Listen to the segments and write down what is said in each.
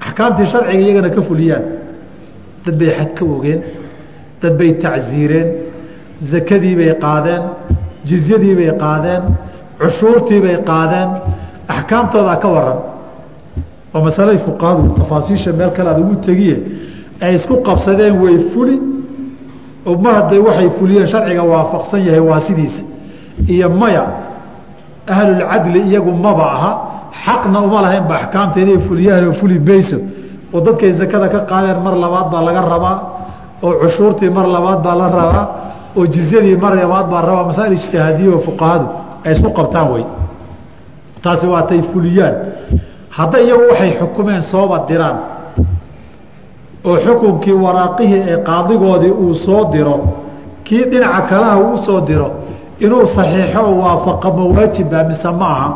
axkaamtii sharciga iyagana ka fuliyaan. Dad bay xad ka ogeen dad bay tacsiireen zakadii bay qaadeen jizyadii bay qaadeen cushuurtii bay qaadeen axkaamtoodaa ka waran waa masalay fuqahadu tafaasiisha meel kale aad ugu tegiye ay isku qabsadeen way fuli. Oo hadday waxay fuliyeen sharciga waafaqsan yahay waa sidiisa. Iyo maya ahlulcadli iyagu maba aha xaqna uma lahaynba axkaamta inay fuliyaan oo fuli mayso oo dadkay zakada ka qaadeen mar labaad baa laga rabaa oo cushuurtii mar labaad baa la rabaa oo jizyadii mar labaad baa rabaa masaa'il ijtihaadiya oo fuqahadu ay isku qabtaan wey taasi waa tay fuliyaan. Hadday iyagu waxay xukumeen sooba diraan oo xukunkii waraaqihii ee qaadigoodii uu soo diro kii dhinaca kalaha uu soo diro inuu saxiixo oo waafaqa ma waajiba mise ma aha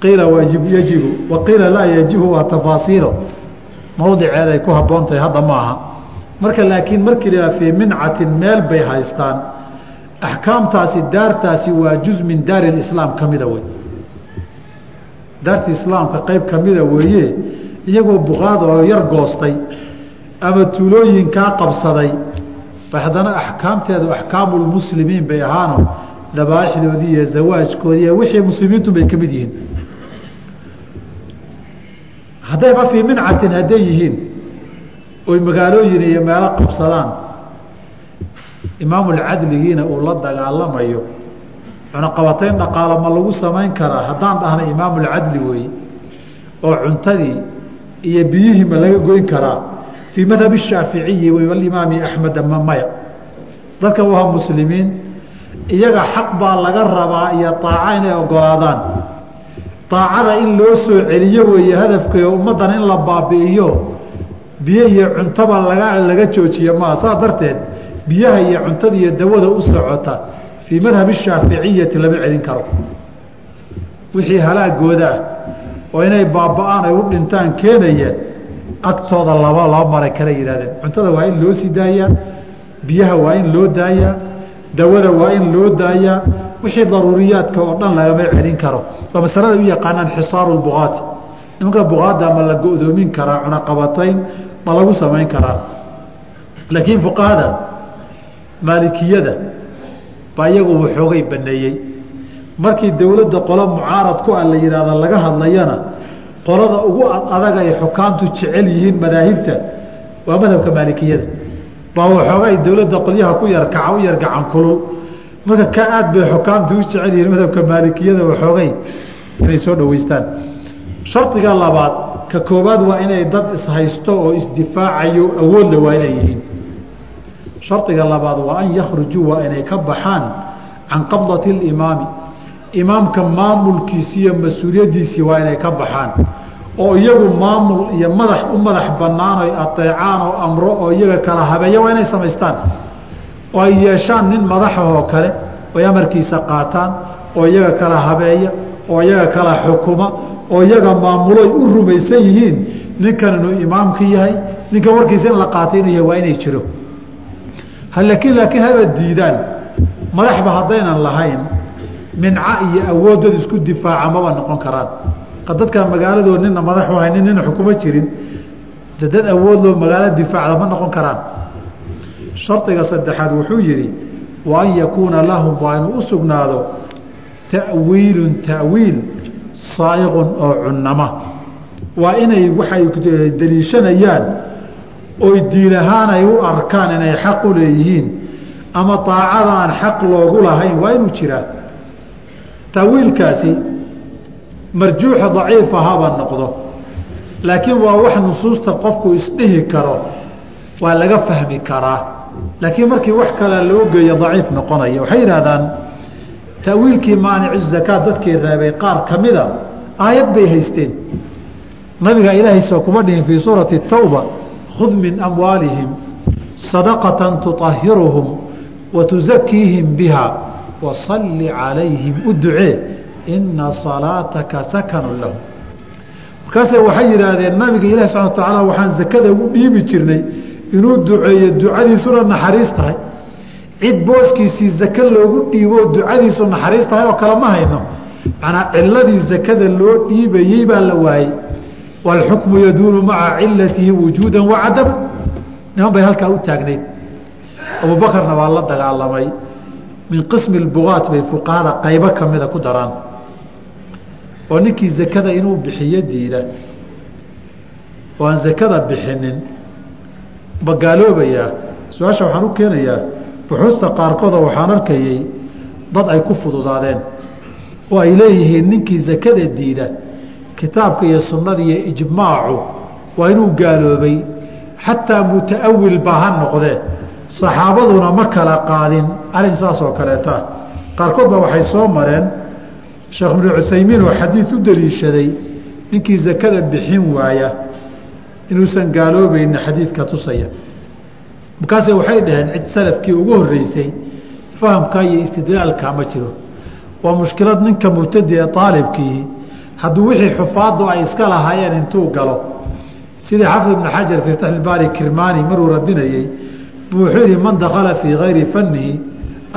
qiila yajibu wa qiila laa yajibu waa tafaasiilo. Mawdiceed ku habboon tahay hadda ma aha. Marka laakiin markii la fii mincatin meel bay haystaan. Axkaamtaasi daartaasi waa juz min daari lislaam ka wey daarti islaamka qayb ka weeye iyagoo buqaad oo yar goostay ama tuulooyinkaa qabsaday. Ba haddana axkaamteedu axkaamulmuslimiin bay ahaano dabaaixdoodii iyo zawaajkoodii wixii muslimiintu bay ka yihiin haddayba fii mincatin hadday yihiin. Oy magaalooyin iyo meelo qabsadaan. Imaamulcadligiina uu la dagaalamayo cunaqabatayn dhaqaalo ma lagu samayn karaa haddaan dhahna imaamulcadli weeye oo cuntadii iyo biyihii ma laga goyn karaa. Fii madhab shaaficiyi walimaami axmeda ma maya. Dadka waa muslimiin iyaga xaq baa laga rabaa iyo aaca inay ogolaadaan aacada in loo soo celiyo weeye hadafkayo ummaddan in la baabi'iyo biyo iyo cuntaba laga laga joojiyo maa saa darteed biyaha iyo cuntada iyo dawada u socota fii madhab shaaficiyati lama celin karo. Wixii halaagooda ah oo inay baaba-aan ay u dhintaan keenaya agtooda laba laba maray kale yihahdeen cuntada waa in loo sii daayaa biyaha waa in loo daayaa dawada waa in loo daayaa wixii daruuriyaadka oo dhan lagama celin karo. Waa masalada u yaqaanaan xisaaru buqaati nimanka buqaada ma la go-doomin karaa cunaqabatayn ma lagu samayn karaa. Laakiin fuqahada maalikiyada baa iyagu waxoogay baneeyey. Markii dowladda qolo mucaarad ku a la yidhaahda laga hadlayana qolada ugu adag ay xukaamtu jecel yihiin madaahibta waa madhabka maalikiyada. Baa waxoogay dowladda qolyaha ku yarkaca u yar gacan kulul marka ka aad bay xukaamtu u jecel yihiin madhabka maalikiyada waxoogay inay soo dhaweystaan shardiga labaad ka koobaad waa inay dad ishaysto oo isdifaacayo awoodla waa inay yihiin. Shardiga labaad waa an yakhrujuu waa inay ka baxaan can qabdati اlimaami imaamka maamulkiisi iyo mas'uuliyaddiisii waa inay ka baxaan. Oo iyagu maamul iyo madax u madax bannaan oy ateecaan oo amro oo iyaga kala habeeya waa inay samaystaan oo ay yeeshaan nin madaxahoo kale oy amarkiisa qaataan oo iyaga kala habeeya oo iyaga kala xukuma oo iyaga maamuloy u rumaysan yihiin. Ninkan inuu imaamka yahay ninkan warkiisa in la qaatay inuu yahay waa inay jiro. Laakiin laakiin haba diidaan. Madaxba haddaynan lahayn minca iyo awoodooda isku difaaca maba noqon karaan. Dadka magaaladoo nina madax u hay nin nina xukumo jirin dad awoodloo magaalo difaacda ma noqon karaan shardiga saddexaad wuxuu yidhi wa an yakuuna lahum waa inuu u sugnaado ta'wiilun ta'wiil saaiqun oo cunnama. Waa inay waxay daliishanayaan oy diin ahaan ay u arkaan inay xaq u leeyihiin ama daacada aan xaq loogu lahayn waa inuu jiraa. Taawiilkaasi marjuuxa daciif ahaba noqdo laakiin waa wax nusuusta qofku isdhihi karo waa laga fahmi karaa laakiin markii wax kale loo geeyo daciif noqonaya waxay yidhahdaan taawiilkii maanicu zakaat dadkii reebay qaar ka mida aayad bay haysteen. Nabiga ilaahaysoo kuma dhihin fii suurati tawba khud min amwaalihim sadaqatan tuطahiruhum wa biha wasalli calayhim u ducee ina salaataka sakanu lahum. Markaase waxay yidhaahdeen nabiga ilahi subana wa tacaala waxaan zakada ugu dhiibi jirnay inuu duceeyo ducadiisuna naxariis tahay. Cid booskiisii zake loogu dhiiboo ducadiisu naxariis tahay oo kale ma hayno. Manaa ciladii zakada loo dhiibayey baa la waayey. Wاlxukmu yaduunu maca cilatihi wujuuda wacadama niman bay halkaa u taagnayd. Abubakarna waa la dagaalamay. Min qismi bugaat bay fuqahada qaybo kamida ku daraan. Oo ninkii zakada inuu bixiyo diida. Oo aan zakada bixinin ma gaaloobayaa su'aasha waxaan u keenayaa buxuusta qaarkoodoo waxaan arkayay dad ay ku fududaadeen oo ay leeyihiin ninkii zakada diida kitaabka iyo sunnada iyo ijmaacu waa inuu gaaloobay. Xataa muta'awil baa ha noqdee. Saxaabaduna ma kala qaadin arrin saas oo kaleeta. Qaarkood baa waxay soo mareen sheekh ibnu cuthaymiin oo xadiid u daliishaday ninkii zakada bixin waaya inuusan gaaloobayna xadiidka tusaya. Markaase waxay dhaheen cid salafkii ugu horreysay fahamkaa iyo istidlaalkaa ma jiro. Waa mushkilad ninka mubtadi ee aalibkiihi hadduu wixii xufaaddu ay iska lahaayeen intuu galo. Sidii xafid ibnu xajar fii fatxilbaari kirmaani maruu radinayey buu wuxuu yihi man dakala fii kayri fanihi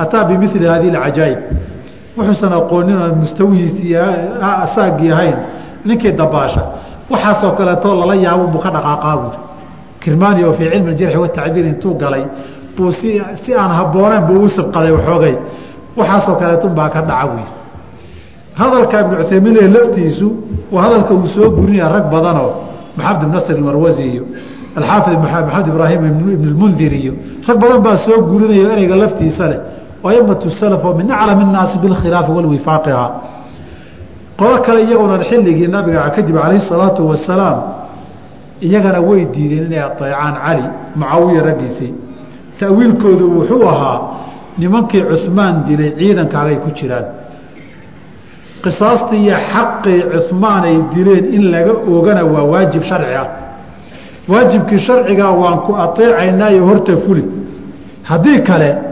ataa bimili hadi اcajaa'ib wuxuusan aqoonin oon saagii ahayn ninkii dabaasha waxaasoo kaleetoo lala yaabo buu ka dhaqaaqaa buuri kirmaani oo fii cilmi jarxi watacdiil intuu galay buu si aan habooneen buu ugu sibqaday waxoogay waxaasoo kaleetun baa ka dhaca buyi hadalka ibnu cuthaymiin laftiisu waa hadalka uu soo gurinaya rag badanoo maxamed ibn nasr marwasi iyo alxaafid maxamed ibraahim ibn lmundir iyo rag badan baa soo gurinaya ereyga laftiisa leh. Aimatu salaf oo min aclam innaasi bilkhilaafi walwifaaqihaa qolo kale iyaguna xilligii nabiga kadib calayhi salaatu wasalaam iyagana way diideen inay ateecaan cali mucaawiya raggiisii. Ta'wiilkoodu wuxuu ahaa nimankii cuhmaan dilay ciidankaagay ku jiraan. Qisaastii iyo xaqii cuhmaan ay dileen in laga oogana waa waajib sharci ah. Waajibkii sharcigaa waan ku ateecaynaayo horta fuli. Haddii kale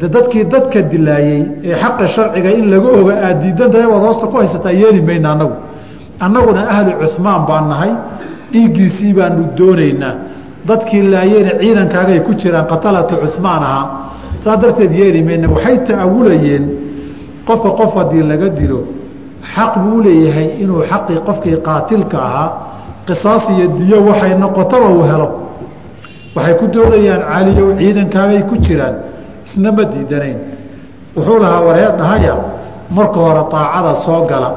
de dadkii dadka dilaayey ee xaqa sharciga in laga oga aad diidantahay waad hoosta ku haysataa yeeli mayna annagu. Annaguna ahlu cuhmaan baan nahay dhiiggiisii baanu doonaynaa. Dadkii laayeyna ciidankaagay ku jiraan qatalatu cuhmaan ahaa saa darteed yeeli mayna. Waxay ta'awulayeen qofka qof haddii laga dilo xaq buu leeyahay inuu xaqii qofkii qaatilka ahaa qisaas iyo diyo waxay noqotaba uu helo. Waxay ku doodayaan caliyow ciidankaagay ku jiraan isna ma diidanayn. Wuxuu lahaa wareer dhahaya marka hore aacada soo gala.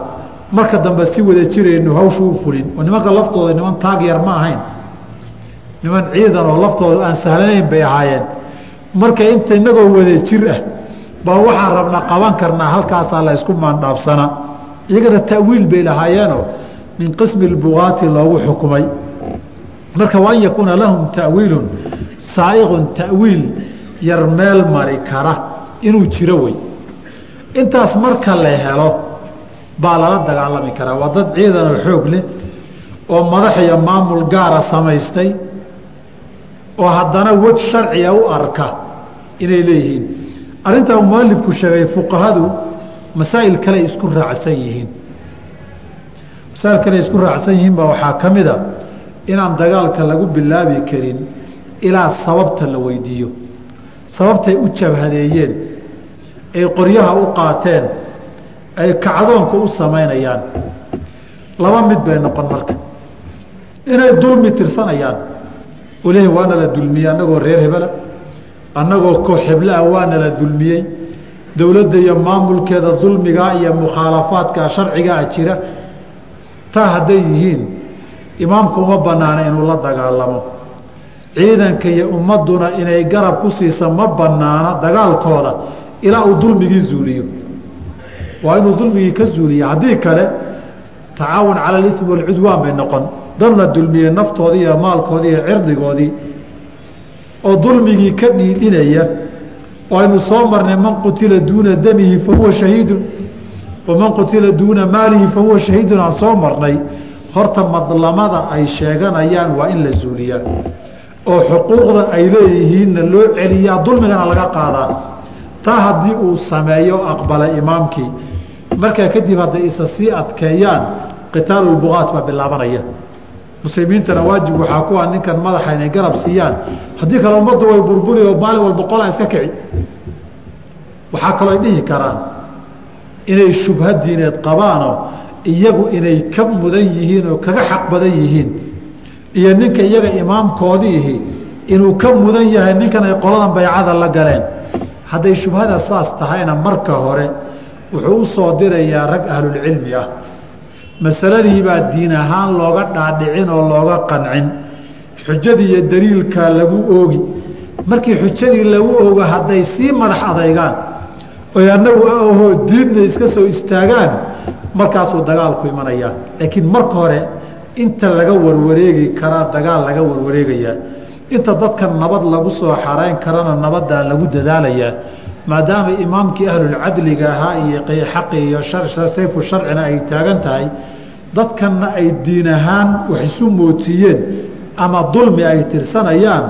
Marka dambe si wada jiraynu hawsha u fulin. Oo nimanka laftooda niman taag yar ma ahayn. Niman ciidan oo laftooda aan sahlanayn bay ahaayeen. Marka inta inagoo wada jir ah baa waxaan rabna qaban karnaa halkaasaa la ysku maandhaafsanaa iyagana ta'wiil bay lahaayeenoo min qismi bugaati loogu xukumay. Marka waan yakuuna lahum ta'wiilun saaiqun ta'wiil yar meel mari kara inuu jiro wey. Intaas marka la helo baa lala dagaalami karaa. Waa dad ciidanoo xoog leh oo madax iyo maamul gaara samaystay oo haddana wej sharciga u arka inay leeyihiin. Arrintaa uu mualifku sheegay fuqahadu masaa'il kale isku raacsan yihiin. Masaa'il kale isku raacsan yihiin baa waxaa ka mid a inaan dagaalka lagu bilaabi karin ilaa sababta la weydiiyo sababtay u jabhadeeyeen ay qoryaha u qaateen ay kacdoonka u samaynayaan. Laba mid bay noqon marka. Inay dulmi tirsanayaan. Olhi waana la dulmiyey annagoo reer hebela annagoo koox heblaah waana la dulmiyey. Dowladda iyo maamulkeeda dulmigaa iyo mukhaalafaadka sharcigaa jira. Taa hadday yihiin imaamku uma banaana inuu la dagaalamo ciidanka iyo ummaduna inay garab ku siisa ma banaana dagaalkooda ilaa uu dulmigii zuuliyo. Waa inuu dulmigii ka zuuliya haddii kale tacaawun cala alimi walcudwaan bay noqon. Dad la dulmiyey naftoodii iyo maalkoodii iyo cirdigoodii oo dulmigii ka dhiidhinaya oo aynu soo marnay man qutila duuna damihi fa huwa shahiidun waman qutila duuna maalihi fa huwa shahiidun aan soo marnay. Horta madlamada ay sheeganayaan waa in la zuuliyaa oo xuquuqda ay leeyihiinna loo celiyaa dulmigana laga qaadaa. Taa haddii uu sameeyo aqbalay imaamkii. Markaa kadib hadday isa sii adkeeyaan qitaalulbuqaat baa bilaabanaya. Muslimiintana waajib waxaa ku ah ninkan madaxa inay garab siiyaan. Haddii kale ummaddu way burburi oo maalin walba qolaa iska kici. Waxaa kaloo ay dhihi karaan inay shubha diineed qabaanoo iyagu inay ka mudan yihiin oo kaga xaq badan yihiin iyo ninka iyaga imaamkoodiihi inuu ka mudan yahay ninkan ay qoladan baycada la galeen. Hadday shubhada saas tahayna marka hore wuxuu u soo dirayaa rag ahlulcilmi ah. Masaladiibaa diin ahaan looga dhaadhicin oo looga qancin. Xujadii iyo daliilkaa lagu oogi. Markii xujadii lagu oogo hadday sii madax adaygaan oy annagu ahoo diidna iska soo istaagaan markaasuu dagaalku imanayaa laakiin marka hore inta laga warwareegi karaa dagaal laga warwareegayaa. Inta dadka nabad lagu soo xarayn karana nabaddaa lagu dadaalayaa. Maadaama imaamkii ahlulcadliga ahaa iyo xaqi iyo sayfu sharcina ay taagan tahay dadkanna ay diin ahaan wax isu mootiiyeen ama dulmi ay tirsanayaan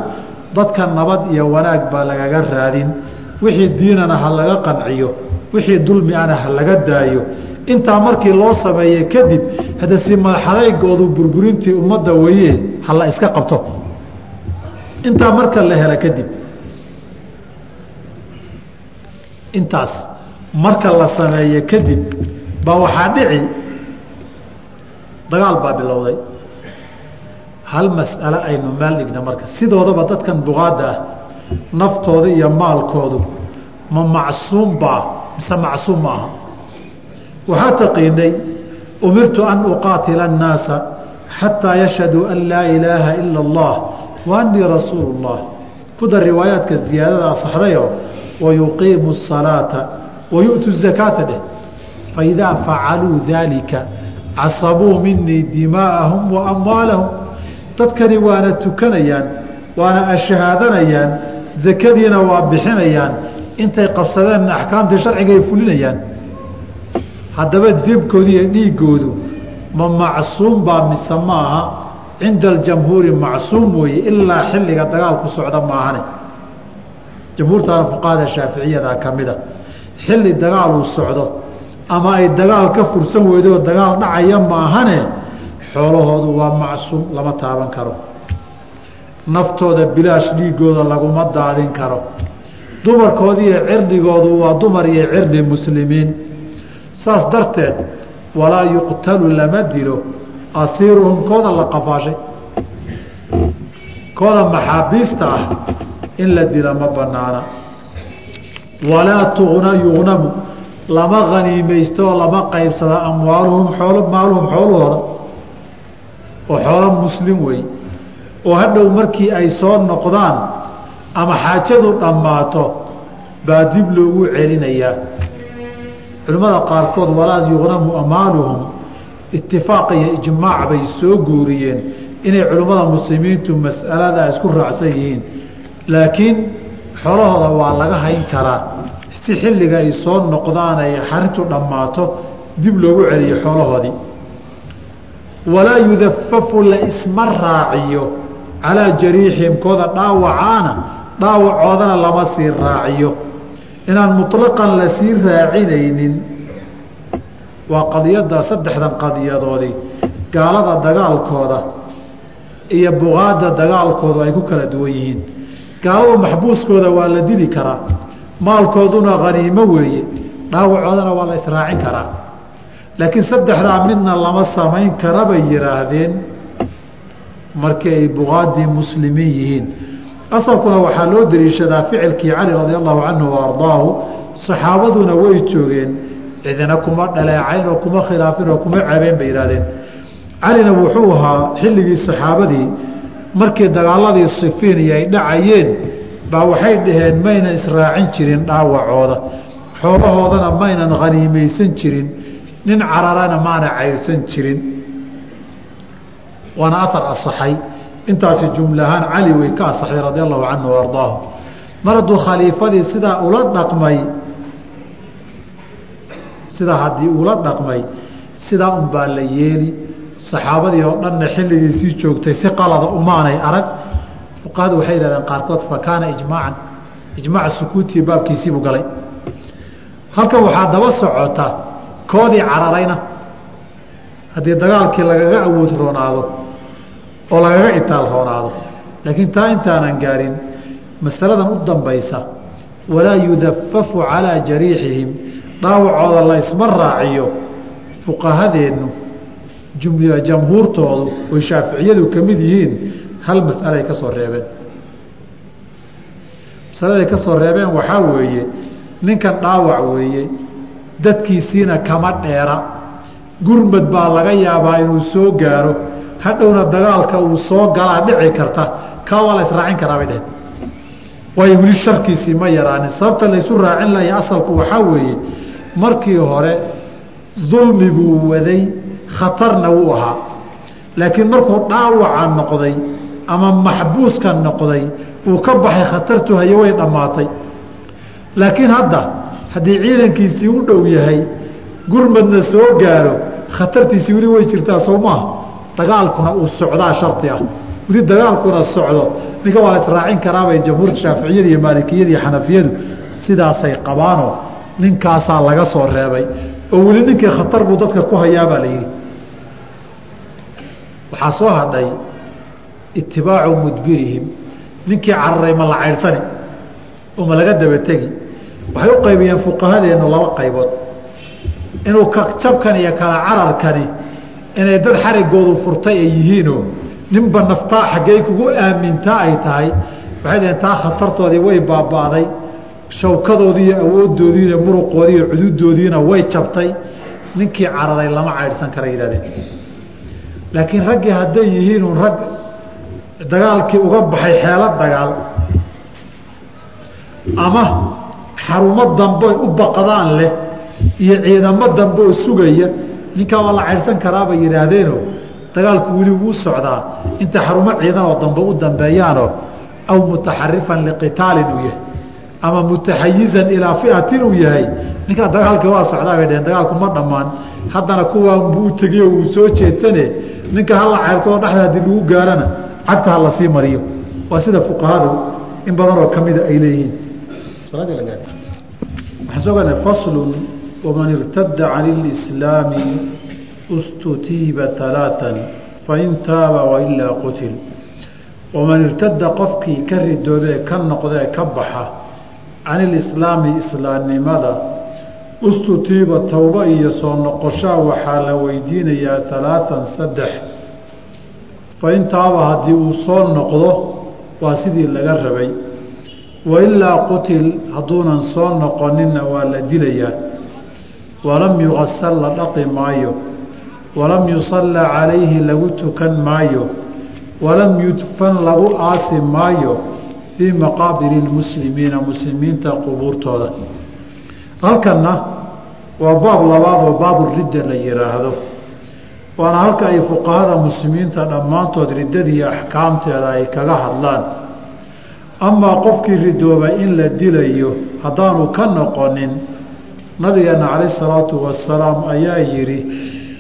dadka nabad iyo wanaag baa lagaga raadin. Wixii diinana ha laga qanciyo wixii dulmi ana ha laga daayo intaa markii loo sameeye kadib hadda si madaxadaygoodu burburintii ummadda weye ha la iska qabto. Intaa marka la hela kadib. Intaas marka la sameeye kadib baa waxaa dhici dagaal baa bilowday. Hal mas'ale aynu meel dhigna marka sidoodaba dadkan buqaadda ah naftooda iyo maalkoodu ma macsuum baa mise macsuum ma aha waxaa taqiinay umirtu an uqaatila annaasa xataa yashhaduu an laa ilaaha ila allah wa annii rasuulu llah ku dar riwaayaadka ziyaadada asaxdayo wayuqiimu asalaata wayu'tu zakaata dheh faidaa facaluu daalika casabuu minii dimaa'ahum wa amwaalahum. Dadkani waana tukanayaan waana ashahaadanayaan sakadiina waa bixinayaan intay qabsadeenna axkaamtii sharcigaay fulinayaan haddaba dibkoodu iyo dhiigoodu ma macsuum baa mise maaha cinda aljamhuuri macsuum weeye ilaa xilliga dagaalku socda maahane. Jamhuurtaana fuqahada shaaficiyada ka mida xilli dagaaluu socdo ama ay dagaal ka fursan weydo oo dagaal dhacaya maahane xoolahoodu waa macsuum lama taaban karo. Naftooda bilaash dhiigooda laguma daadin karo. Dumarkoodi iyo cirdigoodu waa dumar iyo cirdi muslimiin saas darteed walaa yuqtalu lama dilo asiiruhum kooda la qafaashay. Kooda maxaabiista ah in la dila ma banaana. Walaa tugna yugnamu lama haniimaysto oo lama qaybsada amwaaluhum xoolo maaluhum xoolahooda oo xoolo muslim wey. Oo hadhow markii ay soo noqdaan ama xaajadu dhammaato baa dib loogu celinayaa culimmada qaarkood walaa yugnamu amaaluhum itifaaq iyo ijmaac bay soo guuriyeen inay culimmada muslimiintu mas'aladaa isku raacsan yihiin. Laakiin xoolahooda waa laga hayn karaa si xilliga ay soo noqdaan ay xarintu dhammaato dib loogu celiyo xoolahoodii. Walaa yudafafu la isma raaciyo calaa jariixihim kooda dhaawacaana dhaawacoodana lama sii raaciyo inaan muطlaqan la sii raacinaynin. Waa qadiyadda saddexdan qadiyadoodii gaalada dagaalkooda iyo buqaadda dagaalkoodu ay ku kala duwan yihiin. Gaaladu maxbuuskooda waa la dili karaa maalkooduna haniimo weeye dhaawacoodana waa la israacin karaa. Laakiin saddexdaa midna lama samayn kara bay yidhaahdeen markii ay buqaadii muslimiin yihiin asalkuna waxaa loo dariishadaa ficilkii cali radi allahu canhu wa ardaahu saxaabaduna way joogeen cidina kuma dhaleecayn oo kuma khilaafin oo kuma cabeen bay yidhahdeen calina wuxuu ahaa xilligii saxaabadii markii dagaaladii sifiin iyo ay dhacayeen baa waxay dhaheen maynan israacin jirin dhaawacooda xoolahoodana maynan haniimaysan jirin nin cararana maana cayrsan jirin. Waana aar asaxay intaasi jumlahaan cali way ka asaxday radi allahu canhu ardaahu. Mar hadduu khaliifadii sidaa ula dhaqmay sidaa haddii ula dhaqmay sidaa unbaa la yeeli saxaabadii oo dhanna xilligiisii joogtay si qalada umaanay arag fuqahadu waxay yihahdeen qaarkood fa kaana ijmaacan ijmaaca sukuutii baabkiisiibuu galay. Halkan waxaa daba socota koodii cararayna. Haddii dagaalkii lagaga awood roonaado oo lagaga itaal roonaado laakiin taa intaanan gaarin masaladan u dambaysa walaa yudafafu calaa jariixihim dhaawacooda la isma raaciyo fuqahadeennu jamhuurtoodu oy shaaficiyadu ka mid yihiin hal mas'alay ka soo reebeen. Masaladay ka soo reebeen waxaa weeye ninkan dhaawac weeye dadkiisiina kama dheera gurmad baa laga yaabaa inuu soo gaaro hadhowna dagaalka uu soo galaa dhici karta kaa waa la israacin karaa bay dheheen waayo weli sharkiisii ma yaraanin. Sababta laysu raacin lahay asalku waxaa weeye markii hore dulmi buu waday khatarna wuu ahaa. Laakiin markuu dhaawaca noqday ama maxbuuska noqday uu ka baxay khatartu haye way dhammaatay. Laakiin hadda haddii ciidankiisii u dhow yahay gurmadna soo gaaro khatartiisii weli way jirtaa soo maaha dagaalkuna uu socdaa shardi ah. Weli dagaalkuna socdo ninka waa la israacin karaabay jamhuurta shaaficiyada iyo maalikiyada iyo xanafiyadu sidaasay qabaanoo ninkaasaa laga soo reebay. Oo weli ninkii khatar buu dadka ku hayaabaa la yidhi. Waxaa soo hadhay itibaacu mudbirihim. Ninkii cararay ma la caydhsani oo ma laga dabategi waxay u qaybiyeen fuqahadeennu laba qaybood. Inuu jabkan iyo kala cararkani inay dad xarigoodu furtay ay yihiinoo ninba naftaa xaggey kugu aamintaa ay tahay. Waxay dhaheen taa khatartoodii way baaba'day. Shawkadoodii iyo awooddoodiina muruqoodii cududoodiina way jabtay. Ninkii cararay lama caydhsan kara yidhahdeen. Laakiin raggii hadday yihiinuun rag dagaalkii uga baxay xeelo dagaal ama xarumo dambe u baqdaan leh iyo ciidamo dambe oo sugaya ninkaa waa la caydhsan karaabay yidhaahdeenoo dagaalku weli wuu socdaa. Inta xarumo ciidanoo dambe u dambeeyaanoo aw mutaxarifan liqitaalin uu yahay ama mutaxayizan ilaa fiatin uu yahay ninkaa dagaalka waa socdaa bay dheheen dagaalku ma dhammaan. Haddana kuwaanbuu u tegiyo uu soo jeedsane ninka hala cayrto oo dhexda haddii lagu gaarana cagta ha la sii mariyo. Waa sida fuqahadu in badanoo ka mida ay leeyihiin waxaan soo gaarnay faslun waman irtada cani اlislaami ustutiiba ثalaaثa fain taaba wailaa qutil waman irtada qofkii ka ridoobee ka noqdee ka baxa can ilislaami islaamnimada ustutiiba towba iyo soo noqoshaa waxaa la weydiinayaa halaaan saddex fain taaba haddii uu soo noqdo waa sidii laga rabay wailaa qutil hadduunan soo noqoninna waa la dilayaa walam yuqasal la dhaqi maayo walam yusalla calayhi lagu tukan maayo walam yudfan lagu aasi maayo fii maqaabiri lmuslimiina muslimiinta qubuurtooda. Halkanna waa baab labaad oo baabu ridda la yidhaahdo waana halka ay fuqahada muslimiinta dhammaantood riddadii axkaamteeda ay kaga hadlaan. Amaa qofkii ridooba in la dilayo haddaanu ka noqonin nabigeena calayh salaatu wasalaam ayaa yidhi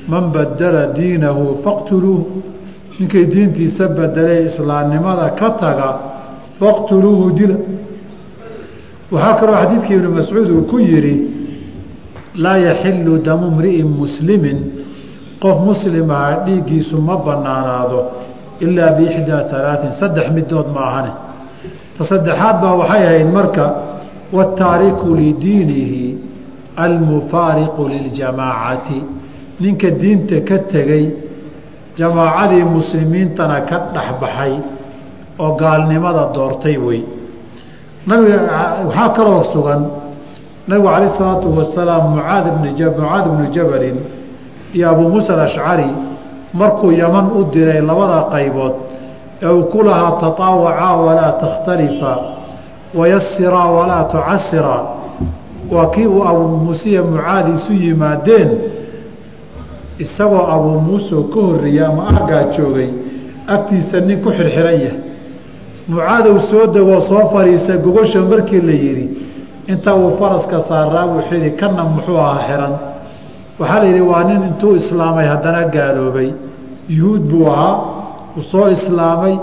man badala diinahu faqtuluuh. Ninkay diintiisa bedelee islaamnimada ka taga faqtuluuhu dila. Waxaa kaloo xadiidkii ibnu mascuud uu ku yidhi laa yaxilu damu mri'in muslimin. Qof muslim aha dhiiggiisu ma banaanaado ilaa biixdaa alaain saddex midood ma ahane. Ta saddexaad baa waxay ahayd marka wataariku lidiinihi almufaariqu liljamaacati. Ninka diinta ka tegey jamaacadii muslimiintana ka dhexbaxay oo gaalnimada doortay wey. Nabiga waxaa kaloo sugan nabigu calayh isalaatu wasalaam mucaad bni mucaad bnu jabalin iyo abuu muusa alashcari markuu yaman u diray labada qaybood ee uu ku lahaa tataawacaa walaa takhtalifa wayasiraa walaa tucasiraa waa kii uu abuu muusiya mucaad isu yimaadeen isagoo abuu muuseo ka horreeyey ama aggaa joogay agtiisa nin ku xirxiran yahay. Mucaadow soo degoo soo fadhiisa gogosha markii la yidhi inta uu faraska saaraa buu xidhi kanna muxuu ahaa xiran. Waxaa la yidhi waa nin intuu islaamay haddana gaaloobay. Yuhuud buu ahaa uu soo islaamay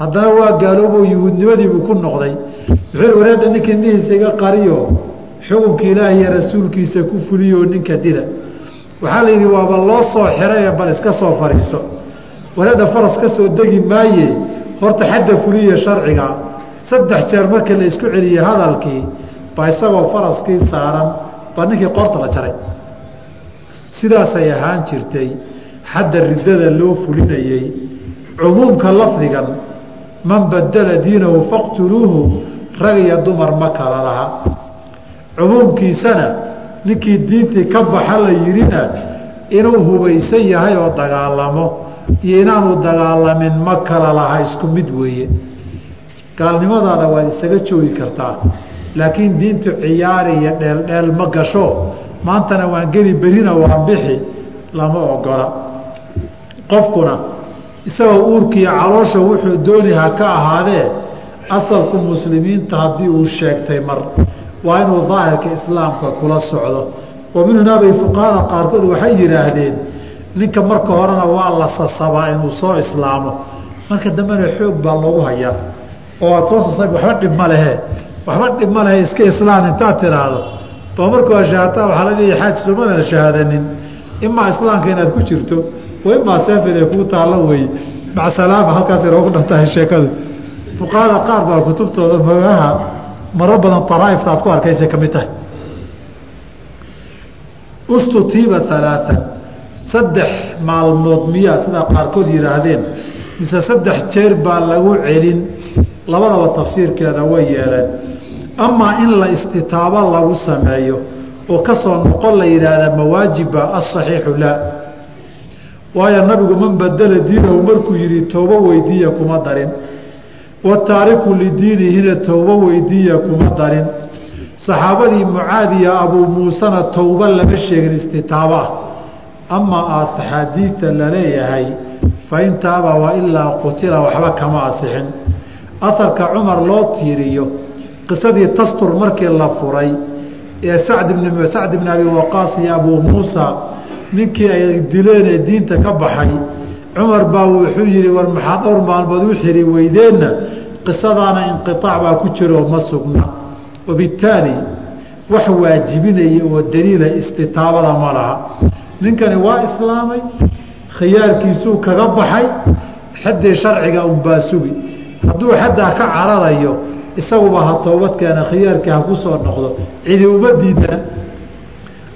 haddana waa gaalooboo yuhuudnimadiibuu ku noqday. Wuxuu wareedha ninkii indhihiisa iga qariyo xukunka ilaahi iyo rasuulkiisa ku fuliyoo ninka dila. Waxaa la yidhi waaba loo soo xiraye bal iska soo fadhiiso wareedha faras ka soo degi maaye. Horta xadda fuliya sharciga saddex jeer markii la isku celiyey hadalkii baa isagoo faraskii saaran baa ninkii qoorta la jaray. Sidaasay ahaan jirtay xadda riddada loo fulinayey cumuumka lafdigan man badala diinahu faqtuluuhu rag iyo dumar ma kala laha cumuumkiisana ninkii diintii ka baxa la yidhina inuu hubaysan yahay oo dagaalamo iyo inaanu dagaalamin ma kala laha isku mid weeye. Gaalnimadaada waad isaga joogi kartaa laakiin diintu ciyaari iyo dheeldheel ma gasho. Maantana waan geli berina waan bixi lama ogola. Qofkuna isagoo uurkiiyo caloosha wuxuu dooni ha ka ahaadee asalku muslimiinta haddii uu sheegtay mar waa inuu daahirka islaamka kula socdo. Wa min hunaabay fuqahada qaarkood waxay yidhaahdeen ninka marka horena waa la sasabaa inuu soo islaamo. Marka dambena xoog baa loogu hayaa. Oo aad soo sasab waxba dhib ma lehe. Waxba dhib ma lehe iska islaan intaad tiraahdo. Ba markuu ashahaataa waxaa la leeyahy xaaj somadana shahaadanin imaa islaamka inaad ku jirto wa imaa seefin ay kuu taallo weeye. Macsalaama halkaas inoogu dhantahay sheekadu. Fuqahada qaar baa kutubtooda magaha maro badan araaifta aad ku arkaysa ka mid tahay. Ustutiiba alaaan saddex maalmood miyaa sidaa qaarkood yidhaahdeen mise saddex jeer baa lagu celin. Labadaba tafsiirkeeda way yeeleen. Amaa in la istitaabo lagu sameeyo oo ka soo noqon la yidhaahda mawaajiba asaxiixu laa. Waayo nabigu man badala diinahu markuu yihi toobo weydiiya kuma darin wataariku lidiinihina towbo weydiiya kuma darin. Saxaabadii mucaadiya abuu muusena towbo lama sheegin istitaabo ah amaa aad axaadiida la leeyahay fain taaba wailaa qutila waxba kama asixin. Aharka cumar loo tiiriyo qisadii tastur markii la furay ee sacd bn abi waqaas iyo abuu muusa ninkii ay dileen ee diinta ka baxay cumar baa wuxuu yihi war maxaa dhowr maalmood u xiri weydeenna? Qisadaana inqiaac baa ku jiroo ma sugna. Wabittaali wax waajibinaya oo daliila istitaabada ma laha. Ninkani waa islaamay khiyaarkiisuu kaga baxay xaddii sharciga unbaa sugi. Hadduu xaddaa ka cararayo isaguba ha toobadkeena khiyaarkii ha ku soo noqdo. Cidi uma diidana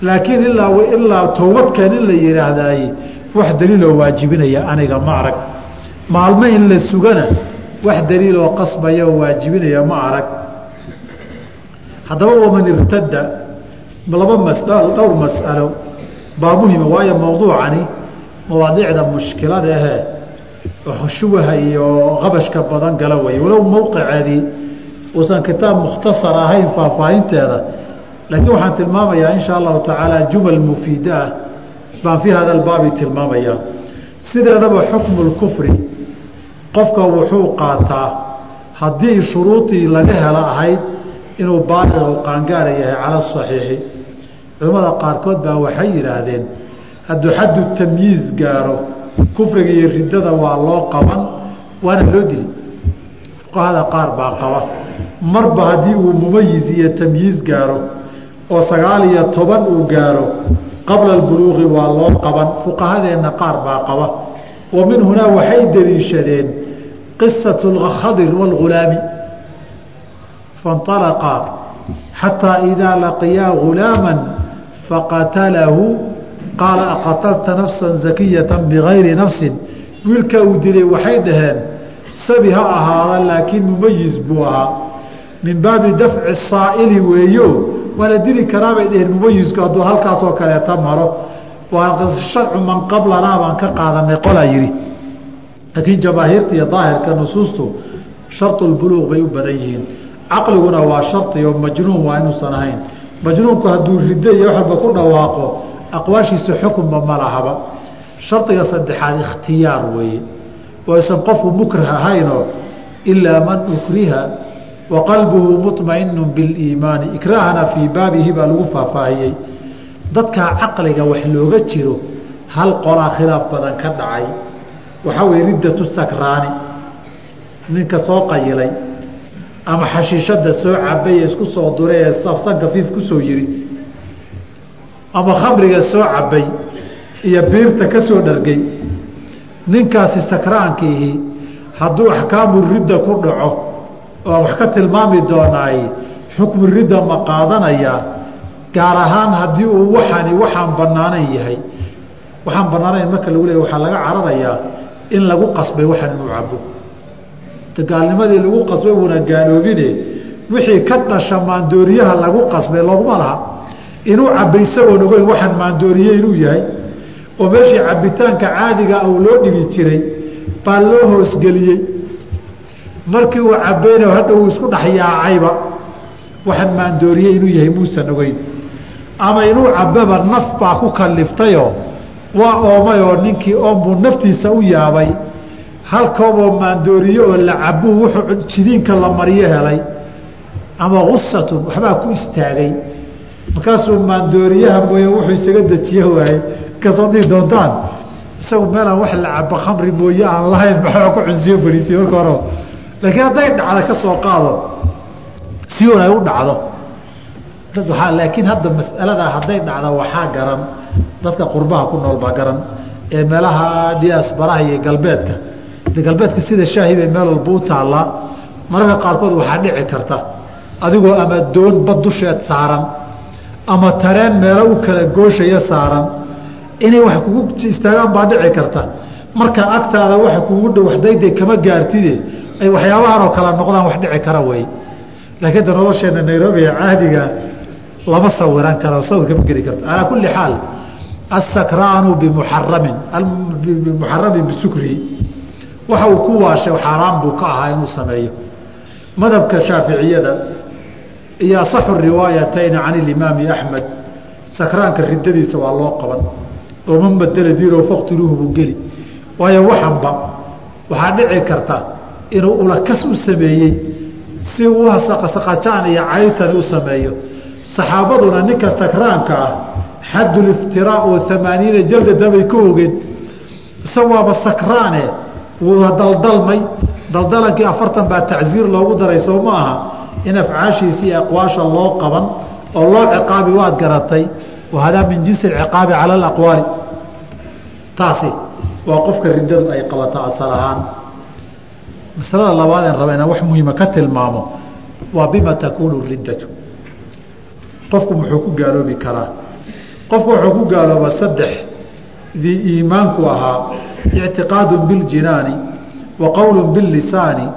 laakiin ilaa ilaa toobadkeen in la yidhaahdaaye wax daliiloo waajibinaya aniga ma arag. Maalmo in la sugana wax daliiloo qasbaya oo waajibinaya ma arag. Haddaba waman irtada laba mas dhowr mas'alo baa muhima waayo mowduucani mawaadiicda mushkilada ahee shubaha iyo qabashka badan gala wey walow mowqiceedii uusan kitaab mukhtasar ahayn faahfaahinteeda laakiin waxaan tilmaamayaa insha allahu tacaala jumal mufiida ah baan fii hada albaabi tilmaamayaa sideedaba xukmu lkufri qofka wuxuu qaataa haddii shuruudii laga helo ahayd inuu baaliq u qaangaara yahay cala asaxiixi culimmada qaarkood baa waxay yidhaahdeen hadduu xaddu tamyiiz gaaro kufriga iyo riddada waa loo qaban waana loo dili fuqahada qaar baa qaba marba haddii uu mumayiz iyo tamyiiz gaaro oo sagaal iyo toban uu gaaro qabla albuluuqi waa loo qaban fuqahadeenna qaar baa qaba wa min hunaa waxay deliishadeen qisatu khadir wاlghulaami faاnطalaqaa xataa idaa laqiyaa ghulaama faqatalahu qaala aqatalta nafsa zakiyata bigayri nafsin wiilka uu dilay waxay dhaheen sabi ha ahaada laakiin mumayiz buu ahaa min baabi dafci saa'ili weeyo waa la dili karaabay dhaheen mumayisku hadduu halkaasoo kaleeta maro. Sharcu man qablanaa baan ka qaadanay qolaa yidhi. Laakiin jamaahiirta iyo daahirka nusuustu sharulbuluuq bay u badan yihiin. Caqliguna waa shardi oo majnuun waa inuusan ahayn. Majnuunku hadduu riddo iyo wax walba ku dhawaaqo aqwaashiisa xukunba ma lahaba. Shardiga saddexaad ikhtiyaar weeye. Oo aysan qofku mukrah ahaynoo ilaa man ukriha wa qalbuhu muطmainu biliimaani. Ikraahana fii baabihi baa lagu faahfaahiyey. Dadkaa caqliga wax looga jiro hal qolaa khilaaf badan ka dhacay. Waxaa weye riddatu sakraani. Ninka soo qayilay ama xashiishada soo cabay ee isku soo duray ee safsanka fiif ku soo yiri ama khamriga soo cabay iyo biirta ka soo dhargay ninkaasi sakraankiihi hadduu axkaamu ridda ku dhaco oo wax ka tilmaami doonaay xukmu ridda ma qaadanayaa gaar ahaan haddii uu waxani waxaan banaanayn yahay. Waxaan banaanayn marka lagu leeya waxaa laga cararayaa in lagu qasbay waxan inuu cabo gaalnimadii lagu qasbay wuuna gaaloobine wixii ka dhasha maandooriyaha lagu qasbay looguma laha. Inuu cabay isagoon ogeyn waxaan maandooriye inuu yahay oo meeshii cabitaanka caadiga uu loo dhigi jiray baa loo hoosgeliyey markii uu cabayna hadha uu isku dhexyaacayba waxaan maandooriye inuu yahay muusan ogeyn ama inuu cababa naf baa ku kaliftayoo waa oomayoo ninkii oonbuu naftiisa u yaabay. Halkooboo maandooriye oo la cabuu wuxuu jidiinka la mariyo helay. Ama usatun waxbaa ku istaagay. Markaasuu maandooriyaha mooye wuxuu isaga dejiye waayey ka soo dhihi doontaan. Isagu meelaan wax la cabo khamri mooye aan lahayn maxaa ku cunsiyo fadhiisiye marka hore laakiin hadday dhacda ka soo qaado si un ay u dhacdo laakiin hadda mas'aladaa hadday dhacda waxaa garan dadka qurbaha ku nool baa garan ee meelaha diasbaraha iyo galbeedka. De galbeedka sida shaahi meel walba u taallaa mararka qaarkood waxaa dhici karta adigoo ama doon bad dusheed saaran ama tareen meelo u kala gooshaya saaran inay wax kugu istaagaan baa dhici karta. Marka agtaada waxa kugu dhow waxdayday kama gaartide ay waxyaabahan oo kale noqdaan wax dhici kara wey. Laakiin da nolosheena nairobi ee lama sawiran karo sawir kama geli karto. Calaa kulli xaal asakraanu bimuxaramin bimuxaramin bisukrihi waxa uu ku waashay xaaraan buu ka ahaa inuu sameeyo. Madhabka shaaficiyada iyo asaxu riwaayatayni can ilimaami axmed sakraanka ridadiisa waa loo qaban. Oo man badela diiro faqtuluuhu buu geli. Waayo waxanba waxaa dhici karta inuu ulakas u sameeyey si uu saqajaan iyo caytani u sameeyo. Saxaabaduna ninka sakraanka ah xaduliftiraa oo amaaniina jaldada bay ka ogeen isagoaba sakraane wuu daldalmay. Daldalankii afartan baa tacsiir loogu daray soo ma aha in afcaashiisa aqwaasha loo qaban oo loo ciqaabi waad garatay wahadaa min jinsi ciqaabi cala alaqwaali. Taasi waa qofka riddadu ay qabato asal ahaan masalada labaad en raba inaan wax muhiima ka tilmaamo waa bima takuunu riddatu qofku muxuu ku gaaloobi karaa qofku wuxuu ku gaalooba saddex dii iimaanku ahaa ictiqaadu biاljinaani wa qowlu biاlisaani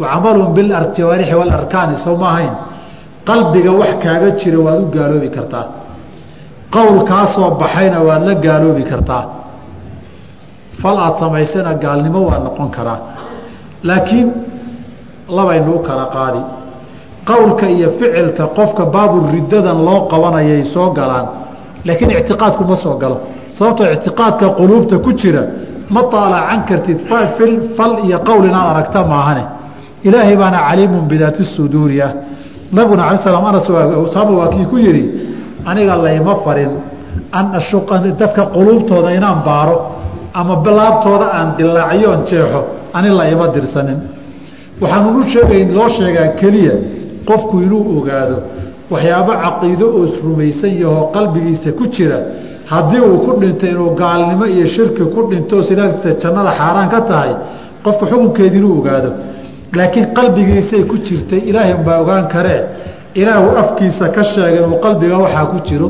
wa camalu biاljawaarixi waalarkaani soo ma ahayn qalbiga wax kaaga jira waad u gaaloobi kartaa qowl kaa soo baxayna waad la gaaloobi kartaa fal aad samaysana gaalnimo waa noqon karaa laakiin labaynu u kala qaadi. Qowlka iyo ficilka qofka baabu riddadan loo qabanayay soo galaan laakiin ictiqaadku ma soo galo. Sababtoo ictiqaadka quluubta ku jira ma taalacan kartid fal iyo qowl inaad aragta maahane. Ilaahay baana caliimun bidaati suduuri ah. Nabiguna ala slam anas usaama waa kii ku yidhi aniga layma farin an ashuqa dadka quluubtooda inaan baaro ama laabtooda aan dilaacyoon jeexo ani la ima dirsanin. Waxaanunu sheegayn loo sheegaa keliya qofku inuu ogaado waxyaabo caqiido oo isrumaysan yahoo qalbigiisa ku jira haddii uu ku dhinto inuu gaalnimo iyo shirki ku dhinto silaagtiisa jannada xaaraan ka tahay qofku xukunkeeda inuu ogaado. Laakiin qalbigiisay ku jirtay ilaahay unbaa ogaan karee ilaahu afkiisa ka sheega inuu qalbiga waxaa ku jiro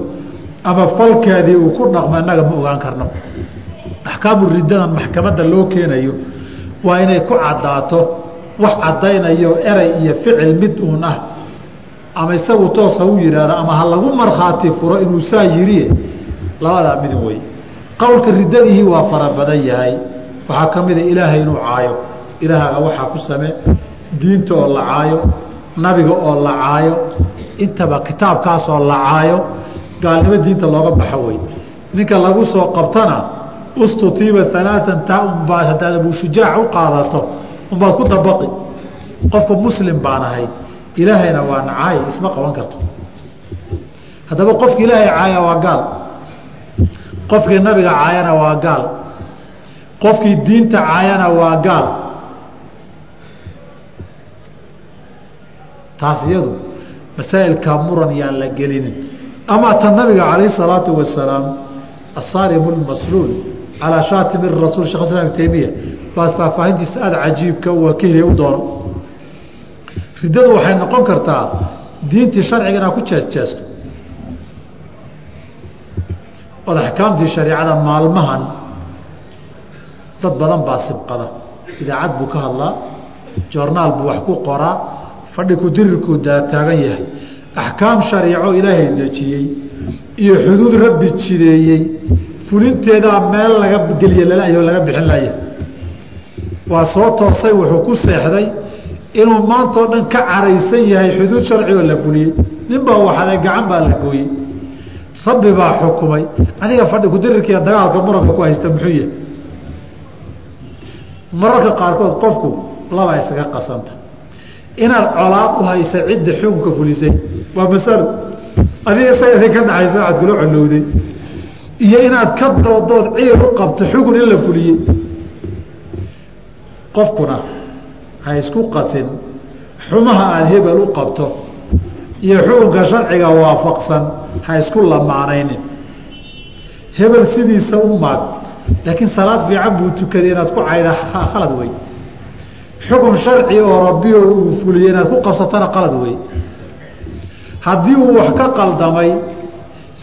ama falkeedii uu ku dhaqmo innaga ma ogaan karno. Axkaamu riddadan maxkamadda loo keenayo waa inay ku caddaato wax caddaynayo eray iyo ficil mid uun ah. Ama isagu toosa u yidhaahdo ama ha lagu markhaati furo inuu saa yidhi labadaa midin wey qowlka riddadihii waa fara badan yahay. Waxaa ka mida ilaahay inuu caayo. Ilaahaga waxaa ku samee diinta oo la caayo nabiga oo la caayo intaba kitaabkaas oo la caayo gaalnimo diinta looga baxo wey ninka lagu soo qabtana ustutiiba alaaan taa unbaad haddaad abushujaac u qaadato unbaad ku dabaqi. Qofka muslim baan ahay ilaahayna waa nacaay isma qaban karto. Haddaba qofki ilaahay caaya waa gaal. Qofkii nabiga caayana waa gaal. Qofkii diinta caayana waa gaal. Taas iyadu masaa'ilka muran yaan la gelinin. Ama ta nabiga calayh salaatu wasalaam asaarim lmasluul calaa shaatimi rasuul shekh islam ibn baad faahfaahintiisa aada cajiibka waa ka heliya u doono riddadu waxay noqon kartaa diintii sharciga inaad ku jeesjeesto ood axkaamtii shareicada maalmahan dad badan baa sibqada idaacad buu ka hadlaa joornaal buu wax ku qoraa fadhi kudirirkuu daataagan yahay axkaam shariico ilaahay dejiyey iyo xuduud rabbi jideeyey fulinteedaa meel laga geliye lalayo laga bixin laya waa soo toosay wuxuu ku seexday inuu maantao dhan ka caraysan yahay xuduud sharci oo la fuliyey. Nin baa waxaday gacan baa la gooyey. Rabbi baa xukumay. Adiga fadhi kudirirkiiyo dagaalka muranka ku haysta muxuu yahay? Mararka qaarkood qofku labaa isaga qasanta. Inaad colaad u haysa cidda xukunka fulisay. Waa masalo adiga isaga idinka dhacaysa waxaad kula colowday iyo inaad ka doodood ciir u qabto xukun in la fuliyey. Qofkuna ha isku qasin xumaha aada hebel u qabto iyo xukunka sharciga waafaqsan ha isku lamaanaynin. Hebel sidiisa u maag laakiin salaad fiican buu tukaday inaad ku cayda khalad wey xukun sharci oo rabbioo uu fuliyey inaad ku qabsatana qalad wey haddii uu wax ka qaldamay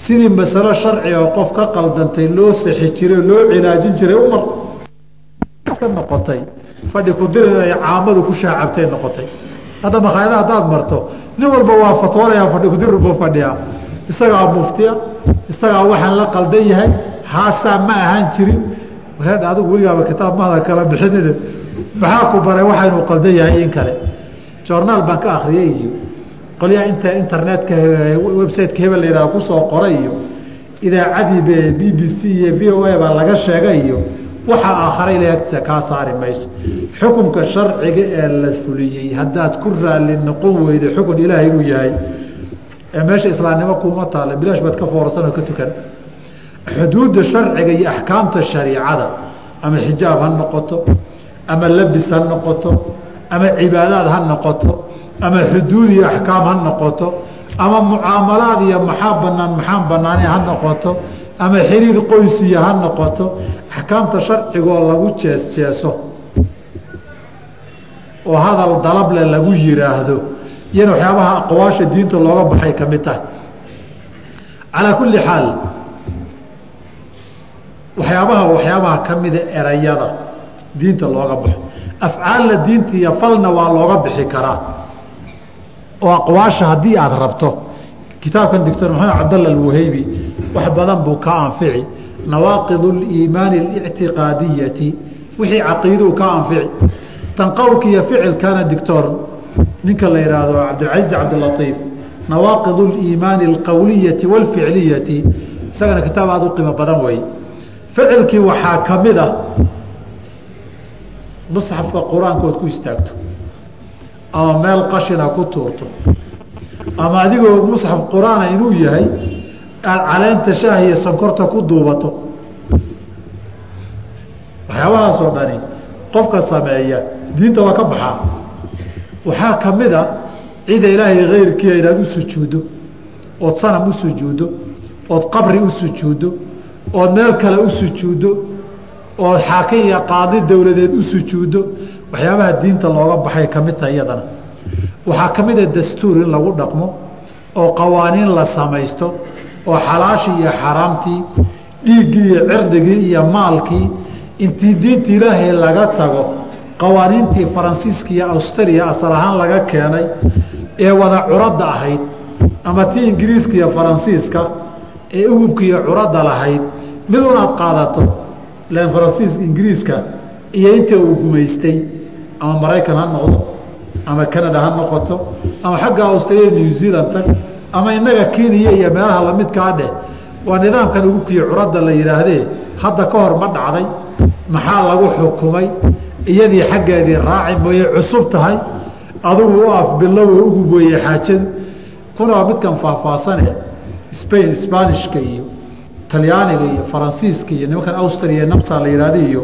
sidii masalo sharci oo qof ka qaldantay loo sixi jiray loo cilaajin jiray umar. Ka noqotay. Fadhi kudirir ay caamadu ku shaacabtay noqotay. Hadda makhaayada haddaad marto nin walba waa fatwoonaya fadhi kudirir buu fadhiyaa. Isagaa muftiya isagaa waxaan la qaldan yahay haasaa ma ahaan jirin. Wareedha adigu weligaaba kitaab mahada kala bixinin maxaa ku baray waxaynuu qaldan yahay in kale? Joornaal baan ka akriyey iyo qolyaha inta internetka websiteka hebel la yihahdo ku soo qoray iyo idaacadii b b c iyo v o a baa laga sheegay iyo waxaa aakharay ila agtiisa kaa saari mayso. Xukunka sharciga ee la fuliyey haddaad ku raali noqon weyda xukun ilaahay inuu yahay ee meesha islaamnimo kuma taalla bilaash baad ka foorsan oo ka tukan. Xuduudda sharciga iyo axkaamta shariicada ama xijaab ha noqoto ama labis ha noqoto ama cibaadaad ha noqoto ama xuduud iyo axkaam ha noqoto ama mucaamalaad iyo maxaa banaan maxaan banaane ha noqoto ama xiriir qoysiya ha noqoto axkaamta sharcigoo lagu jees oo hadal dalable lagu yiraahdo iyana waxyaabaha aqwaasha diinta looga baxay ka mid tahay calaa kulli xaal waxyaabaha waxyaabaha ka mida erayada diinta looga baxo afcaalna diinta iyo falna waa looga bixi karaa oo aqwaasha haddii aada rabto kitaabkan doctor maxamed cabdalla alwaheybi wax badan buu ka anfici nawaaqid اliimaani اlictiqaadiyati wixii caqiiduu ka anfici tan qowlka iyo ficilkana doctor ninka la yihaahdo cabdilcaziz cabdilatiif nawaaqid اliimaani اlqowliyati wاlficliyati isagana kitaab aada u qiimo badan wey ficilkii waxaa ka mid ah musxafka qur-aankood ku istaagto ama meel qashina ku tuurto. Ama adigoo musxaf qur'aana inuu yahay aada caleenta shaah iyo sankorta ku duubato. Waxyaabahaasoo dhani qofka sameeya diinta waa ka baxaa. Waxaa ka mid a cida ilaahay keyrkiia inaad u sujuuddo ood sanam u sujuuddo ood qabri u sujuuddo ood meel kale u sujuuddo ood xaakim iyo qaadi dowladeed u sujuuddo waxyaabaha diinta looga baxay ka mid tahay iyadana. Waxaa ka mid a dastuur in lagu dhaqmo oo qawaaniin la samaysto oo xalaashii iyo xaraamtii dhiiggii iyo cirdigii iyo maalkii intii diinta ilaahay laga tago qawaaniintii faransiiska iyo australia asal ahaan laga keenay ee wada curadda ahayd ama tii ingiriiska iyo faransiiska ee ugubka iyo curadda lahayd mid unaad qaadato lan faransiiska ingiriiska iyo inta uu gumaystay ama maraykan ha noqdo ama canada ha noqoto ama xagga australia new zealand tag ama innaga kenya iyo meelaha lamidkaa dheh waa nidaamkan ugubkiiyo curadda la yidhaahdee hadda ka hor ma dhacday maxaa lagu xukumay iyadii xaggeedii raaci mooye cusub tahay adugu u afbilow ugub weeye xaajadu kuna waa midkan faahfaahsane spain sbanishka iyo talyaaniga iyo faransiiska iyo nimankan austria namsa la yihahda iyo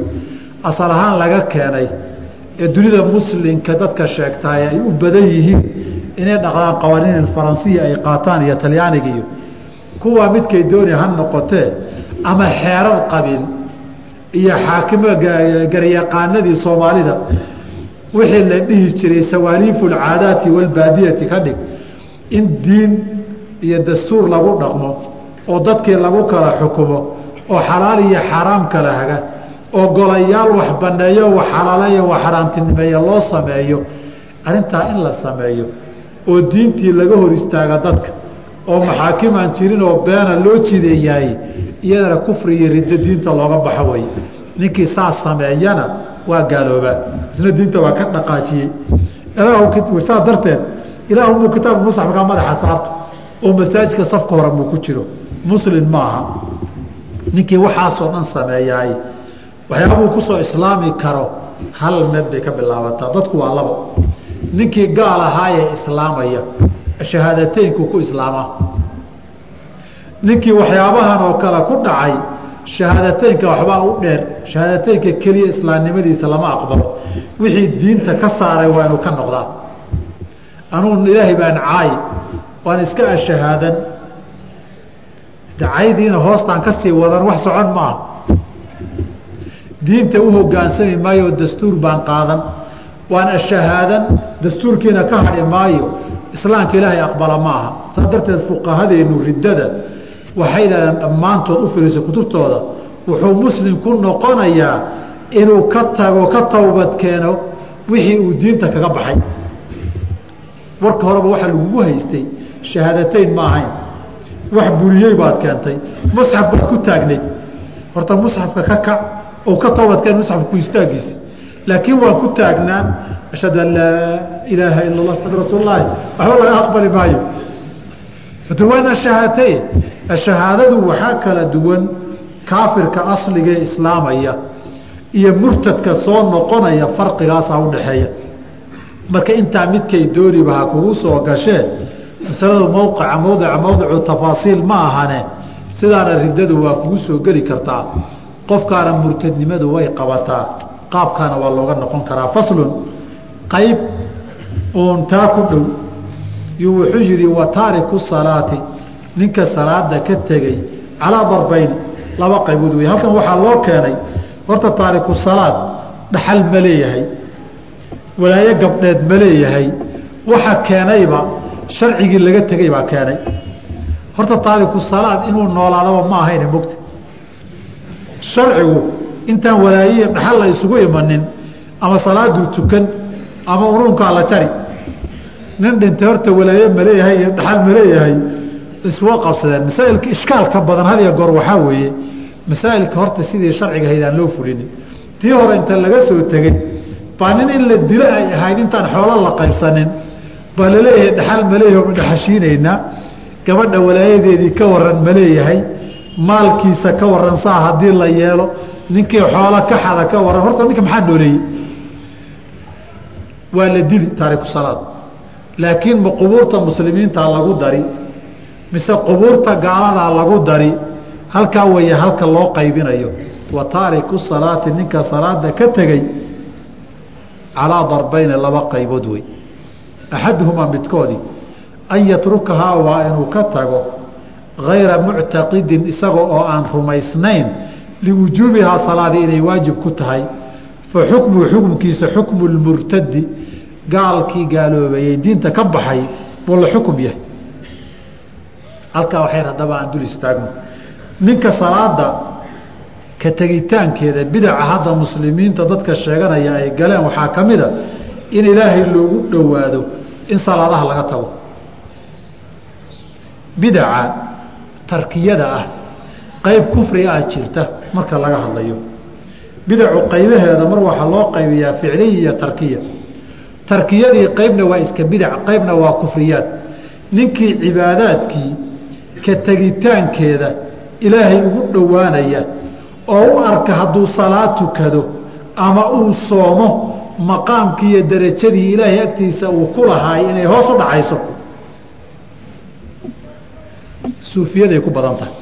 asal ahaan laga keenay ee dunida muslimka dadka sheegtaay ay u badan yihiin inay dhaqdaan qawaaniin faransiya ay qaataan iyo talyaaniga iyo kuwaa midkay dooni ha noqotee ama xeerar qabiil iyo xaakimo garyaqaanadii soomaalida wixii la dhihi jiray sawaaliifu alcaadaati walbaadiyati ka dhig in diin iyo dastuur lagu dhaqmo oo dadkii lagu kala xukumo oo xalaal iyo xaaraam kala haga oo golayaal wax baneeyo wax xalaaleeyo wax xaaraantinimeeya loo sameeyo arrintaa in la sameeyo oo diintii laga hor istaaga dadka oo maxaakimaan jirin oo beena loo jideeyaay iyadana kufri iyo riddo diinta looga baxo wey ninkii saas sameeyana waa gaaloobaa isna diinta waa ka dhaqaajiyey. Saas darteed ilaahumuu kitaabka musxafkaa madaxa saarto oo masaajidka safka hore muu ku jiro. Muslin maaha ninkii waxaasoo dhan sameeyaay waxyaabuu ku soo islaami karo hal meed bay ka bilaabataa. Dadku waa labo. Ninkii gaal ahaayee islaamaya shahaadateynku ku islaamaa ninkii waxyaabahan oo kale ku dhacay shahaadateynka waxbaa u dheer. Shahaadateynka keliya islaamnimadiisa lama aqbalo. Wixii diinta ka saaray waa inuu ka noqdaa. Anugu ilaahay baan caayi waan iska ashahaadan. Dacaydiina hoostaan ka sii wadan wax socon maaha diinta u hogaansami maayo dastuur baan qaadan. Waan ashahaadan dastuurkiina ka hadhi maayo. Islaamka ilaahay aqbala maaha. Saas darteed fuqahadeenu riddada waxay dhahdeen dhammaantood u firiisa kutubtooda. Wuxuu muslim ku noqonayaa inuu ka tago ka towbad keeno wixii uu diinta kaga baxay. Warka horeba waxaa lagugu haystay shahaadateyn ma ahayn. Wax buriyey baad keentay. Musxaf baad ku taagnayd horta musxafka ka kac oo ka toobadkeen musxafka ku istaagiisa laakiin waan ku taagnaan ashhadu an laa ilaaha ila allah axmad rasuul lahi waxba laga aqbali maayo. Waana shahaatay shahaadadu waxaa kala duwan kaafirka asliga ee islaamaya iyo murtadka soo noqonaya farqigaasaa udhaxeeya marka intaa midkay dooniba ha kugu soo gashee masaladu mowqica mowdica mowdicu tafaasiil ma ahane. Sidaana riddadu waa kugu soo geli kartaa qofkaana murtadnimadu way qabataa. Qaabkaana waa looga noqon karaa faslun. Qayb uun taa ku dhow yuu wuxuu yidhi wa taariku salaati. Ninka salaada ka tegey calaa darbayni laba qaybood wey halkan waxaa loo keenay horta taariku salaad dhaxal ma leeyahay walaayo gabdheed ma leeyahay. Waxa keenayba sharcigii laga tegey baa keenay. Horta taariku salaad inuu noolaadaba ma ahayne mogta sharcigu intaan walaayihi dhaxal la isugu imanin ama salaaduu tukan ama unuunkaa la jari. Nin dhintay horta walaaye maleeyahay iyo dhaxal maleeyahay iswa qabsadeen masaailka ishkaalka badan hadiya goor waxaa weeye masaa'ilka horta sidii sharciga ahayd aan loo fulinin. Tii hore inta laga soo tegey baa nin in la dilo ay ahayd intaan xoolo la qaybsanin baa la leeyahay dhaxal ma dhaxashiinaynaa. Gabadha walaayadeedii ka waran maleeyahay maalkiisa ka waran saa la yeelo ninkii xoolo ka xada ka waran horta ninka maxaa nooleeyey waa la dili taariku salaad. Laakiin ma qubuurta muslimiintaa lagu dari mise qubuurta gaaladaa lagu dari halkaa weeye halka loo qaybinayo. Wa taariku salaati ninka salaada ka tegey calaa darbayni laba qaybood wey axaduhumaa midkoodii an yatrukahaa waa inuu ka tago gayra muctaqidin isaga oo aan rumaysnayn liwujuubihaa salaadii inay waajib ku tahay fa xukmuhu xukmkiisa xukmu lmurtadi gaalkii gaaloobayey diinta ka baxay buu la xukum yahay halkaa waxay haddaba aan dul istaagno ninka salaada ka tegitaankeeda bidaca hadda muslimiinta dadka sheeganaya ay galeen waxaa ka mida in ilaahay loogu dhowaado in salaadaha laga tago bidaca tarkiyada ah qayb kufri ah jirta marka laga hadlayo. Bidacu qaybaheeda mar waxaa loo qaybiyaa ficliya iyo tarkiya. Tarkiyadii qaybna waa iska bidac qaybna waa kufriyaad. Ninkii cibaadaadkii ka tegitaankeeda ilaahay ugu dhowaanaya oo u arka hadduu salaad tukado ama uu soomo maqaamkii iyo darajadii ilaahay agtiisa uu ku lahaay inay hoos u dhacayso suufiyaday ku badan tahay.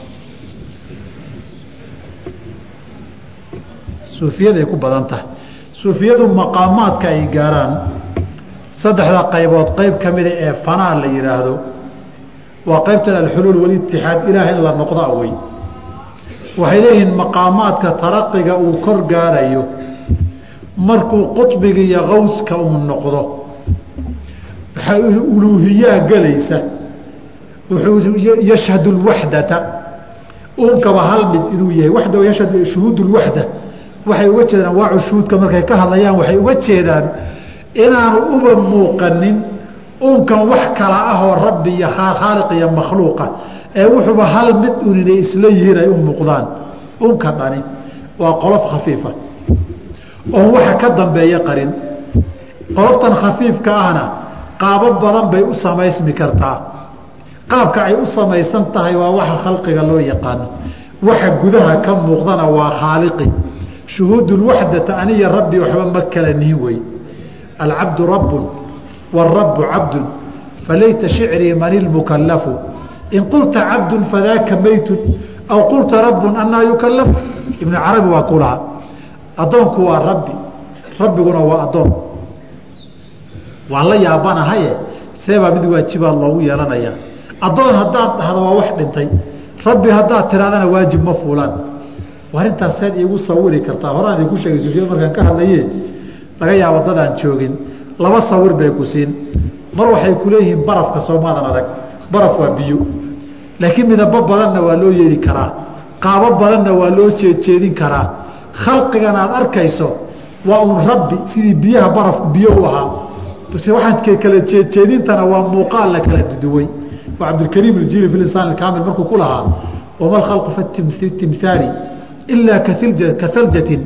Suufiyaday ku badan tahay. Suufiyadu maqaamaadka ay gaaraan saddexda qaybood qayb ka mida ee fanaa la yidhaahdo waa qaybtan alxuluul walitixaad ilaah in la noqda wey waxay leeyihiin maqaamaadka taraqiga uu kor gaarayo markuu qudbiga iyo kawska uu noqdo waxaa uluuhiyaa gelaysa wuxuu yashhadu lwaxdata uunkaba hal mid inuu yahay. Yashhad shuhuud lwaxda waxay uga jeedaan anwaacu shuhuudka markay ka hadlayaan waxay uga jeedaan inaanu uba muuqanin uunkan wax kala ahoo rabbi iyo khaaliq iyo makhluuqa. Ee wuxuuba hal mid un inay isla yihiin ay u muuqdaan. Uunka dhani waa qolof khafiifa. Oon waxa ka dambeeya qarin qoloftan khafiifka ahna qaabo badan bay u samaysmi kartaa qaabka ay u samaysan tahay waa waxa khalqiga loo yaqaano waxa gudaha ka muuqdana waa khaaliqi. Shuhuudulwaxdata aniya rabbi waxba ma kala nihin wey. Alcabdu rabbun wاrabu cabdu falayta shicrii man ilmukalafu in qulta cabdu fadaaka maytun aw qulta rabbun anaa yukalafu ibnu carabi waa ku addoonku waa rabbi. Rabbiguna waa addoon. Waa la yaabanahaye seebaa mid waajibaad loogu yeelanayaa addoon haddaad dhahdo waa wax dhintay. Rabbi haddaad tirahdana waajib ma fuulaan. Arrintaas seed iigu sawiri kartaa. Horaan idinku sheegay sufyaan markaan ka hadlaye laga yaabo dadaan joogin. Laba sawir bay ku siin. Mar waxay ku leeyihiin barafka soomaadan adag. Baraf waa biyo. Laakiin midabo badanna waa loo yeeli karaa. Qaabo badanna waa loo jeedjeedin karaa. Khalqigan aad arkayso waa uun rabbi sidii biyaha barafku biyo u ahaa. Waxaan kala jeedjeedintana waa muuqaal la kala duduway cabdilkariim iljili fi insaan alkaamil markuu ku lahaa wama alkhalqu fi timhaali ilaa kahaljatin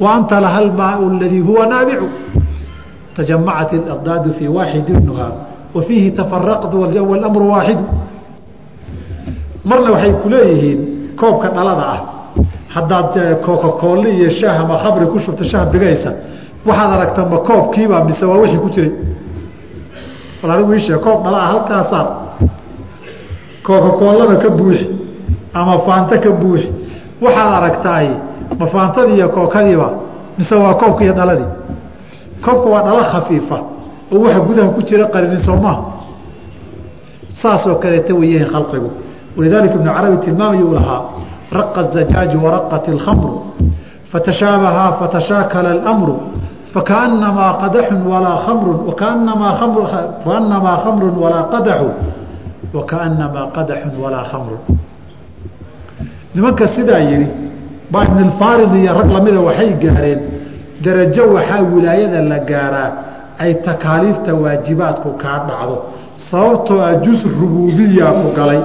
wa laha almaau aladii huwa naabicu tajamacat اladaadu fii waaxidinha wa fiihi tafaraqtu walamru waaxidu marna waxay ku koobka dhalada ah. Haddaad kokakoolli iyo shaah ama khamri ku shubta shaah bigaysa waxaad aragta ma koobkiibaa mise waa wixii ku jiray? Bal adigu iishee koob dhalaa halkaa saar kookakoolada ka buuxi ama faanta ka buuxi. Waxaad aragtaay ma faantadii iyo kookadiiba mise waa koobka iyo dhaladii? Koobka waa dhalo khafiifa oo waxa gudaha ku jira qarinin soo maaha saasoo kaleeta weyahan khalqigu. Walidaalika ibnu carabi tilmaamayuu lahaa raqa zajaaju waraqat اlkhamru fatashaabahaa fatashaakala اlamru fakaanamaa qadaxun walaa kamrun kaanamaa kamrun walaa qadaxu wakaanamaa qadaxun walaa khamru nimanka sidaa yihi baa ibnilfaarid iyo rag lamida waxay gaareen darajo waxaa wilaayada la gaaraa ay takaaliifta waajibaadku kaa dhacdo sababtoo ah jus rubuubiya ku galay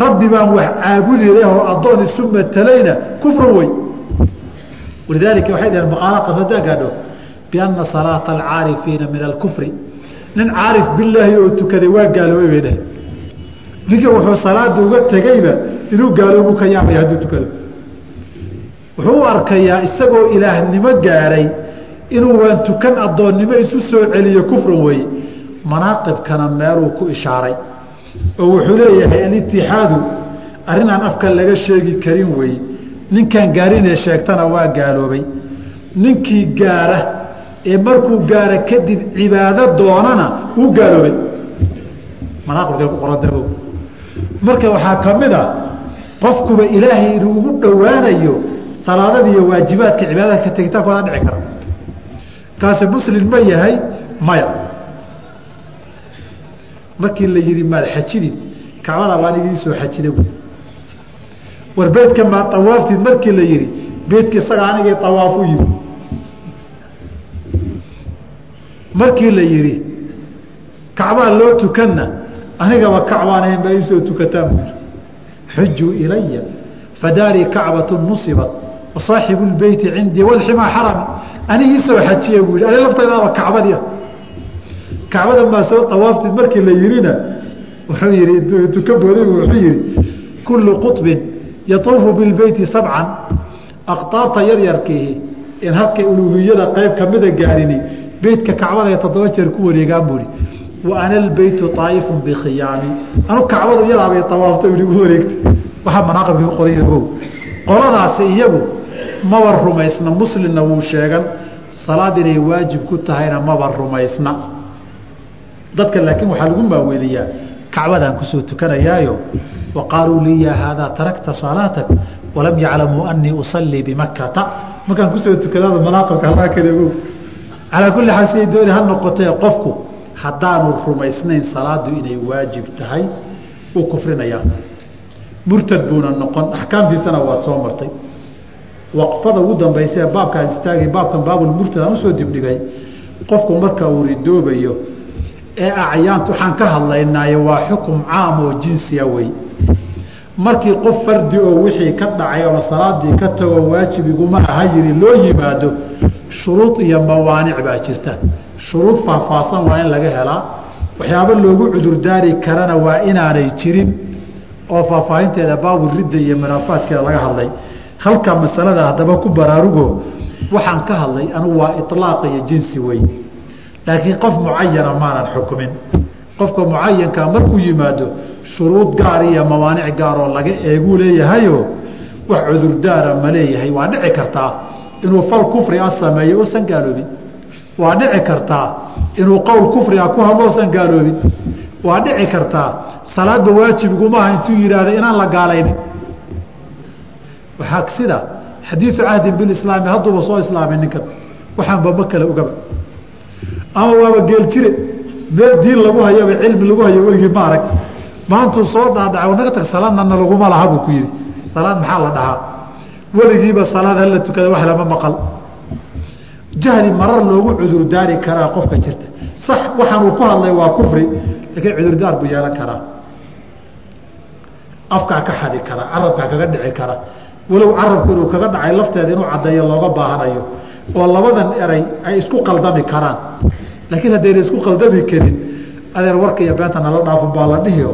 rabbi baan wax caabudi lehoo addoon isu matalayna kufru wey walidaalika waxay dhaheen maqaala qafadaa gaadho bianna salaata alcaarifiina min alkufri nin caarif bilaahi oo tukaday waa gaaloobay bay dhaheen ninka wuxuu salaada uga tegeyba inuu gaaloobu ka yaabaya hadduu tukado. Wuxuu u arkayaa isagoo ilaahnimo gaaray inuu waan tukan addoonnimo isu soo celiyo kufran weeye. Manaaqibkana meeluu ku ishaaray. Oo wuxuu leeyahay alitixaadu arrinaan afka laga sheegi karin weeye. Ninkaan gaarinee sheegtana waa gaaloobay. Ninkii gaara ee markuu gaara kadib cibaado doonana wuu gaaloobay. Manaaqibkay ku qoranta marka waxaa ka mid a qofkuba ilaahay inuu dhowaanayo salaadada iyo waajibaadka cibaadadka tegitaankooda dhici kara kaasi muslim ma yahay maya. Markii la yihi maad xajidid kacbada baan igii soo xajida war beydka maad awaaftid markii la yihi beydka isaga anigii awaaf u yiri markii la yihi kacbaa loo tukanna anigaba kacbaan baa iisoo tukataan buu xujuu ilaya fadaarii kacbatu nusibat wasaaxibu lbeyti cindii walximaa xarami. Aniga iisoo xajiya buu yihi ani laftaydaaba kacbadi kacbada maa soo awaaftid markii la yihina wuxuu yihi intuu ka booday wuxuu yihi kullu quطbin yatuufu bilbeyti sabcan aqtaabta yaryarkiihi in halkay uluhiyada qayb kamida gaarini beytka kacbada ee toddoba jeer ku wareegaan buuhi ana albeytu aa'ifu bikhiyaami anu kacbadu yadaabay awaafta igu wareegta waxaa manaaqibkii ku qoray ogow qoladaasi iyagu maba rumaysna muslimna wuu sheegan. Salaad inay waajib ku tahayna maba rumaysna. Dadka laakiin waxaa lagu maaweeliyaa kacbadaan ku soo tukanayaayo wa qaaluu lii yaa haadaa tarakta salaatak walam yaclamuu anii usallii bimakkata markaan ku soo tukadaada manaaqibka halkaa kale ogow calaa kulli xaal siday dooni ha noqotee qofku haddaanu rumaysnayn salaadu inay waajib tahay wuu kufrinayaa murtad buuna noqon axkaamtiisana waad soo martay. Waqfada ugu dambaysa ee baabkaan istaagay baabkan baabulmurtad aan u soo dibdhigay qofku marka uu ridoobayo ee acyaant waxaan ka hadlaynaaye waa xukum caam oo jinsiya wey. Markii qof fardi oo wixii ka dhacay ama salaadii ka tagoo waajib iguma aha yiri loo yimaado shuruud iyo mawaanic baa jirta shuruud faahfaahsan waa in laga helaa. Waxyaabo loogu cudurdaari karana waa inaanay jirin oo faahfaahinteeda baaburidda iyo manaafaadkeeda laga hadlay. Halka masalada haddaba ku baraarugo waxaan ka hadlay anugu waa ilaaq iyo jinsi wey laakiin qof mucayana maanan xukumin. Qofka mucayankaa markuu yimaado shuruud gaar iyo mawaanic gaaroo laga eeguu leeyahayo wax cudurdaara ma leeyahay. Waa dhici kartaa inuu fal kufri a sameeyo uusan gaaloobin waa dhici kartaa inuu qowl kufri a ku hadlo usan gaaloobin waa dhici kartaa salaadba waajibigumaha intuu yidhaahda inaan la gaalaynin. Waxaa sida xadiidu cahdin bilislaami hadduuba soo islaamay ninkan. Waxaanba ma kale ogaba ama waaba geel jire meel diin lagu hayaba cilmi lagu hayo weligii ma arag. Maantuu soo dhaadhaca naga tag salaadnana laguma laha buu ku yihi salaad maxaa la dhahaa? Weligiiba salaad hala tukada wax lama maqal jahli marar loogu cudurdaari karaa qofka jirta. Sax waxaanuu ku hadlay waa kufri laakiin cudurdaar buu yeelan karaa. Afkaa ka xadi kara carabkaa kaga dhici kara walow carabku inuu kaga dhacay lafteeda inuu caddeeyo looga baahanayo oo labadan eray ay isku qaldami karaan. Laakiin haddayna isku qaldami karin adeer warka iyo beenta nala dhaafo baa la dhihio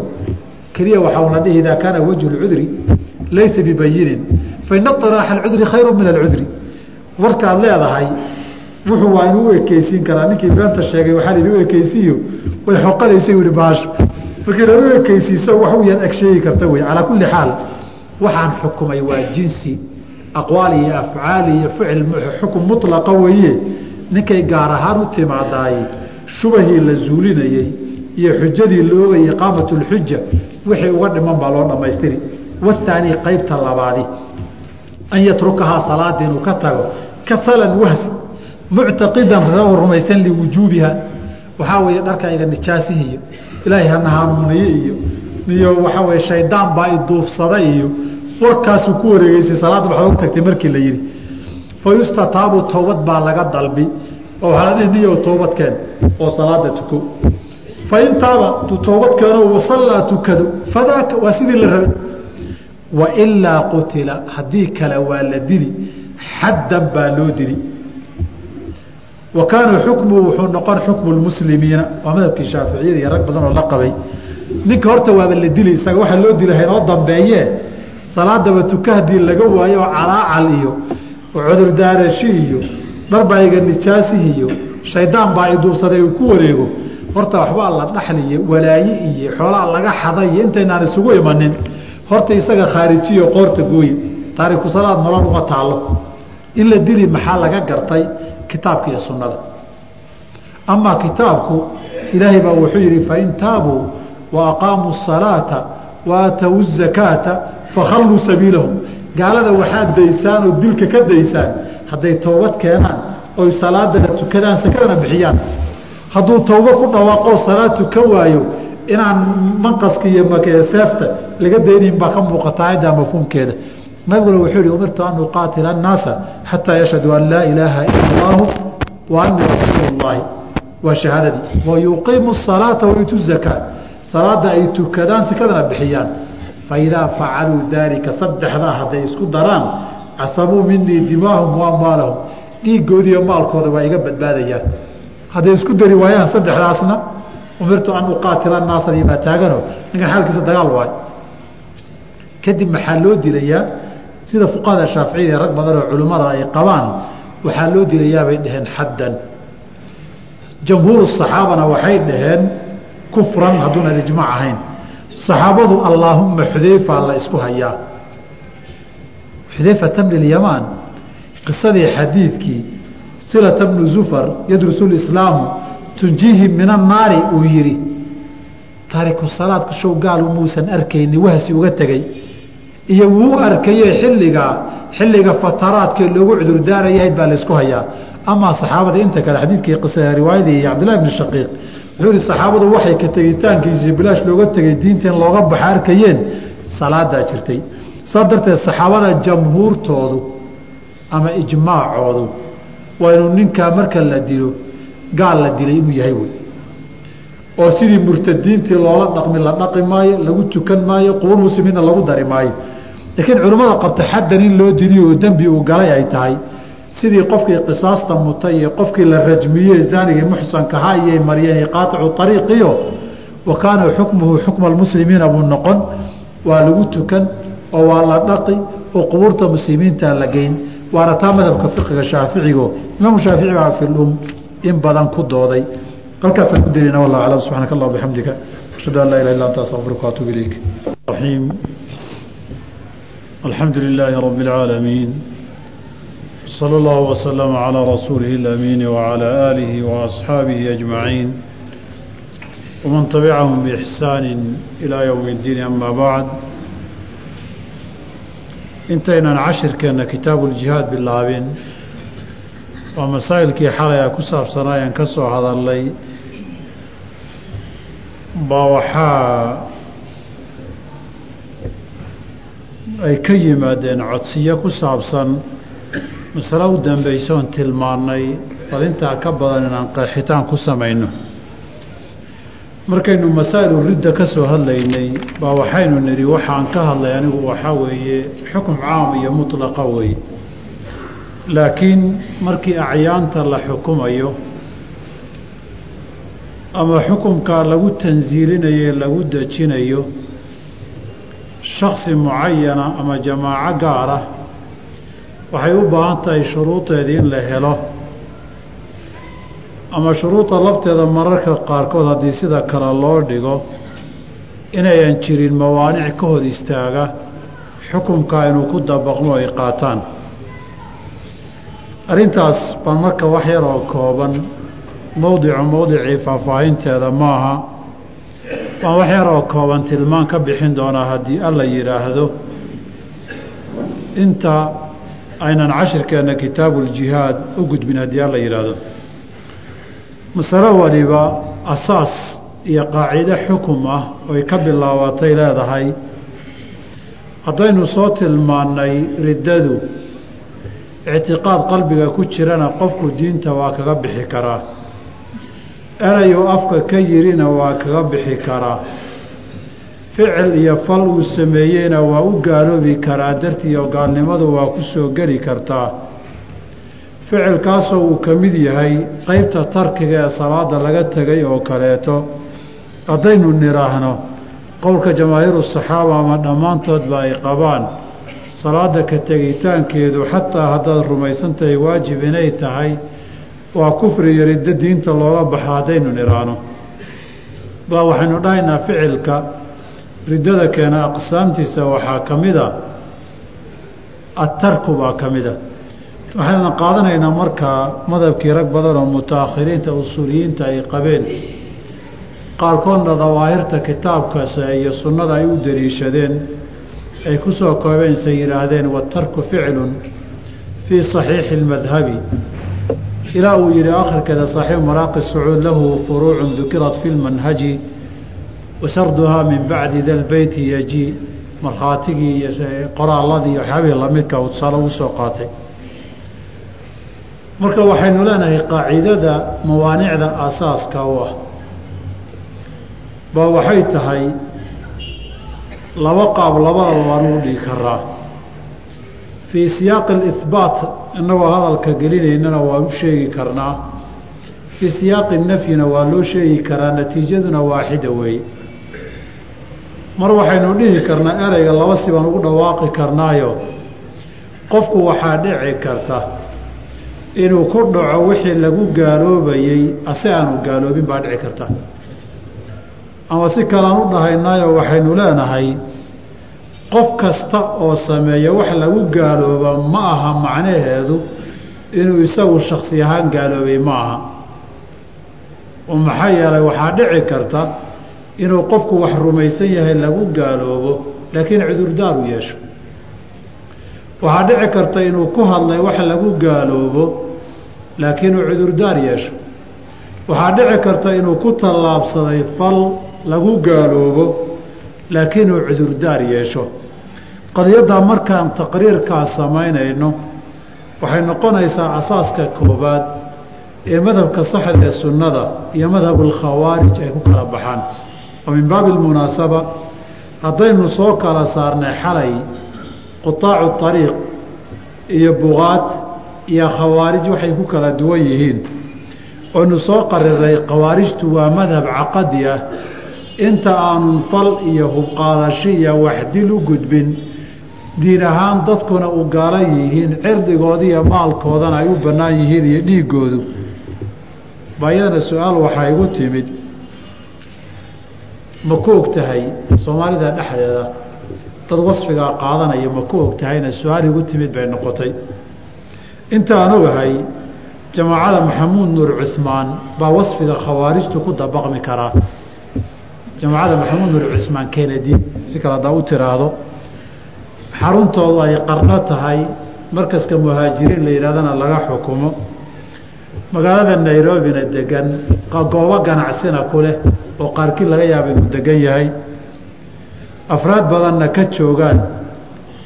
keliya waxaa la dhihi idaa kaana wajhu lcudri laysa bibayinin faina iraaxa alcudri khayru min alcudri. Warkaad leedahay wuxuu waa inuu u ekeysiin karaa. Ninkii beenta sheegay waxaa lihi u ekeysiiyo way xoqanaysa yihi baasho markii inaad u ekeysiiso wax u yar karta wey. Calaa kulli xaal waxaan xukumay waa jinsi aqwaal iyo afcaal iyo ficil xukum mulaqa weeye. Ninkay gaar ahaan u timaadaay shubahii la zuulinayey iyo xujadii la ogayay iqaamat lxuja wixii uga dhiman baa loo dhammaystiri. Wathaani qaybta labaadi an yatrukahaa salaada inuu ka tago kasalan wahsi muctaqidan rumaysan liwujuubiha waxaa weeye dharkayga nijaasihiiyo ilaahay hana hanuuniye iyo iyo waxaa weye shaydaan baa iduufsaday iyo warkaasuu ku wareegeysay salaadda waxaad og tagtay markii la yihi fa towbad baa laga dalbi oo waxaa la dhihi niyow toobadkeen oo salaada tuko. Fa intaaba tu toobad keeno wasallaa tukado fadaaka waa sidii la rabay. Wailaa qutila haddii kale waa la dili xaddan baa loo dili wa kaana xukmuhu wuxuu noqon xukmu lmuslimiina waa madhabkii shaaficiyada iyo rag badan oo la qabay. Ninka horta waaba la dili isaga waxaa loo dila haynoo dambeeye salaadaba tuka laga waayo calaacal iyo cudurdaarashi iyo dharbaiga nijaasihi iyo shaydaan baa iduubsaday uu ku wareego. Horta waxbaa la dhaxliyo walaaye iyo xoolaa laga xaday iyo intaynaan isugu imanin. Horta isaga khaarijiyo qoorta gooye taariku nolol uma taallo. In la dili maxaa laga gartay kitaabka iyo sunnada amaa kitaabku ilaahay baa wuxuu yidhi fain taabuu wa aqaamuu الsalaata wa aatow الzakaata fakhalluu sabiilahum gaalada waxaad daysaan oo dilka ka daysaan hadday toobad keenaan oy salaadana tukadaan sakadana bixiyaan hadduu towbo ku dhawaaqoo salaad tukan waayo inaan manqaska iyo seefta laga daynayn baa ka muuqata ayadda mafhuumkeeda nabiguna wuxuu yihi umirtu an uqaatila annaasa xataa yashhaduu an laa ilaaha ila allahu wa anii rasuulu llaahi waa shahaadadii. Wa yuqiimu salaata wayutu zakaa salaada ay tukadaan sakadana bixiyaan. Faidaa facaluu daalika saddexdaa hadday isku daraan casabuu minii dimaahum wa amwaalahum. Dhiigoodiiyo maalkooda waa iga badbaadayaan. Hadday isku dari waayaan saddexdaasna umirtu an uqaatila naasadi baa taagano. Ninkan xaalkiisa dagaal waayo. Kadib maxaa loo dilayaa sida fuqahada shaaficiyada rag badan oo culimmada ay qabaan waxaa loo dilayaa bay dhaheen xaddan jamhuuru saxaabana waxay dhaheen kufran hadduunan ijmaac ahayn. Saxaabadu allaahumma xudeyfa la isku hayaa. Xudeyfata bni lyamaan qisadii xadiidkii silata bnu zufar yadrusu lislaamu tunjiihi min annaari uu yidhi taariku salaadka show gaalu muusan arkayni wahsi uga tegey iyo wuu arkaye xilligaa xilliga fataraadkee loogu cudurdaarayahayd baa laysku hayaa. Amaa saxaabada inta kale xadiidkii riwaayadii cabdillahi bni shaqiiq wuxuu yihi saxaabadu waxay ka tegitaankiisi bilaash looga tegay diinta in looga baxa arkayeen salaadaa jirtay. Saa darteed saxaabada jamhuurtoodu ama ijmaacoodu waa inuu ninkaa marka la dilo gaal la dilay inuu yahay wey oo sidii murtadiintii loola dhaqmi la dhaqi maayo lagu tukan maayo qubuur muslimiinna lagu dari maayo. Laakiin culimmada qabta xaddan in loo diliyo oo dembi uu galay ay tahay sidii qofkii qisaasta mutay iyo qofkii la rajmiyey zaanigii muxsankaha iyay mariyeen qaaicu ariiqiyo wa kaana xukmuhu xukma almuslimiina buu noqon waa lagu tukan oo waa la dhaqi oo qubuurta muslimiinta la geyn. Waana taa madhabka fiqiga shaaficigo imaamu shaafici baa fi lum in badan ku dooday halkaasaan ku dirina wallah aclam subxaanaka allah bixamdika ashhadu an laa ilaha illa anta astaqfiruka waatuub ilayk الرحيم الحمد لله رب العالمين صلى الله وسلم على رسوله الأمين وعلى آله وأصحابه أجمعين ومن تبعهم بإحسان إلى يوم الدين أما بعد intaynan cashirkeenna kitaabuuljihaad bilaabin waa masaa'ilkii xalay a ku saabsanaayaan ka soo hadalnay baa waxaa ay ka yimaadeen codsiyo ku saabsan masale u dambaysoon tilmaannay bal intaa ka badan inaan qeexitaan ku samayno. Markaynu masaa'ilu ridda ka soo hadlaynay baa waxaynu nidhi waxaan ka hadlay anigu waxaa weeye xukum caam iyo mutlaqa weeye. Laakiin markii acyaanta la xukumayo ama xukumkaa lagu tansiilinayo lagu dejinayo shaksi mucayana ama jamaaco gaara waxay u baahan tahay shuruudeedii in la helo. Ama shuruuda lafteeda mararka qaarkood haddii sida kale loo dhigo inayan jirin mawaanic ka hor istaaga xukumkaa inuu ku dabaqmo ay qaataan. Arrintaas baan marka wax yar oo kooban mowdicu mowdicii faahfaahinteeda maaha. Waan wax yar oo kooban tilmaan ka bixin doonaa haddii alla yidhaahdo inta aynan cashirkeenna kitaabuuljihaad u gudbin haddii alla yidhaahdo masalo waliba asaas iyo qaacido xukum ah oy ka bilaabatay leedahay. Haddaynu soo tilmaannay riddadu ictiqaad qalbiga ku jirana qofku diinta waa kaga bixi karaa erayuu afka ka yirina waa kaga bixi karaa ficil iyo fal uu sameeyeyna waa u gaaloobi karaa dartiiyo gaalnimadu waa ku soo geli kartaa ficilkaasoo uu ka mid yahay qeybta tarkiga ee salaada laga tegay oo kaleeto. Haddaynu nidhaahno qowlka jamaahiiru saxaaba ama dhammaantoodba ay qabaan salaada ka tegitaankeedu xataa haddaad rumaysan tahay waajib inay tahay waa kufri iyo riddo diinta looga baxo haddaynu nidhaahno baa waxaynu dhahaynaa ficilka riddada keena aqsaamtiisa waxaa ka mid a adtarku baa ka mid a. Waxayna qaadanaynaa markaa madhabkii rag badan oo mutaakhiriinta usuuliyiinta ay qabeen. Qaarkoodna dawaahirta kitaabkaas iyo sunnada ay u daliishadeen ay ku soo koobeense yidhaahdeen watarku ficlun fii saxiixi اlmadhabi ilaa uu yihi akhirkeeda saaxiibu maraaqi sacuud lahu furuucu dukirat fi lmanhaji wasarduhaa min bacdi da lbeyti yaji markhaatigii iyo qoraaladii waxyaabihii lamidka uu tusaale ugu soo qaatay. Marka waxaynu leenahay qaacidada mawaanicda asaaska u ah baa waxay tahay laba qaab labadaba waan u dhigi karaa fii siyaaqi alihbaat innagoo hadalka gelinaynana waan u sheegi karnaa. Fii siyaaqi nafyina waa loo sheegi karaa natiijaduna waaxida weeye mar waxaynu dhihi karnaa ereyga laba si baan ugu dhawaaqi karnaayo. Qofku waxaa dhici karta inuu ku dhaco wixii lagu gaaloobayey ase aanu gaaloobin baa dhici karta. Ama si kalean u dhahaynaayo waxaynu leenahay qof kasta oo sameeya wax lagu gaalooba ma aha macnaheedu inuu isagu shaksi ahaan gaaloobay ma aha. maxaa yeelay waxaa dhici karta inuu qofku wax rumaysan yahay lagu gaaloobo laakiin cudurdaar u yeesho. waxaa dhici karta inuu ku hadlay wax lagu gaaloobo laakiin uu cudurdaar yeesho. waxaa dhici karta inuu ku tallaabsaday fal lagu gaaloobo laakiin uu cudurdaar yeesho qadiyaddaa markaan taqriirkaa samaynayno waxay noqonaysaa asaaska koobaad ee madhabka saxda ee sunnada iyo madhabulkhawaarij ay ku kala baxaan. Oo min baabi almunaasaba haddaynu soo kala saarnay xalay qutaacu ariiq iyo buqaad iyo khawaarij waxay ku kala duwan yihiin. Oynu soo qariray khawaarijtu waa madhab caqadi ah inta aanun fal iyo hubqaadasho iyo waxdil u gudbin diin ahaan dadkuna u gaalan yihiin cirdigooda maalkoodana ay u bannaan yihiin iyo dhiiggoodu. Baayadana su'aal waxaa igu timid. Ma ku og tahay soomaalida dhexdeeda? Dad wasfigaa qaadanaya ma ku og tahayna su'aal igu timid bay noqotay. Intaan ogahay jamaacada maxamuud nuur cuhmaan baa wasfiga khawaarijtu ku dabaqmi karaa. Jamaacada maxamuud nuur cuhmaan kennedy si kale hadaa u tiraahdo xaruntoodu ay qarno tahay markaska muhaajiriin la yidhahdana laga xukumo. Magaalada nairobina degan goobo ganacsina ku leh oo qaarkii laga yaaba inuu degan yahay. Afraad badanna ka joogaan.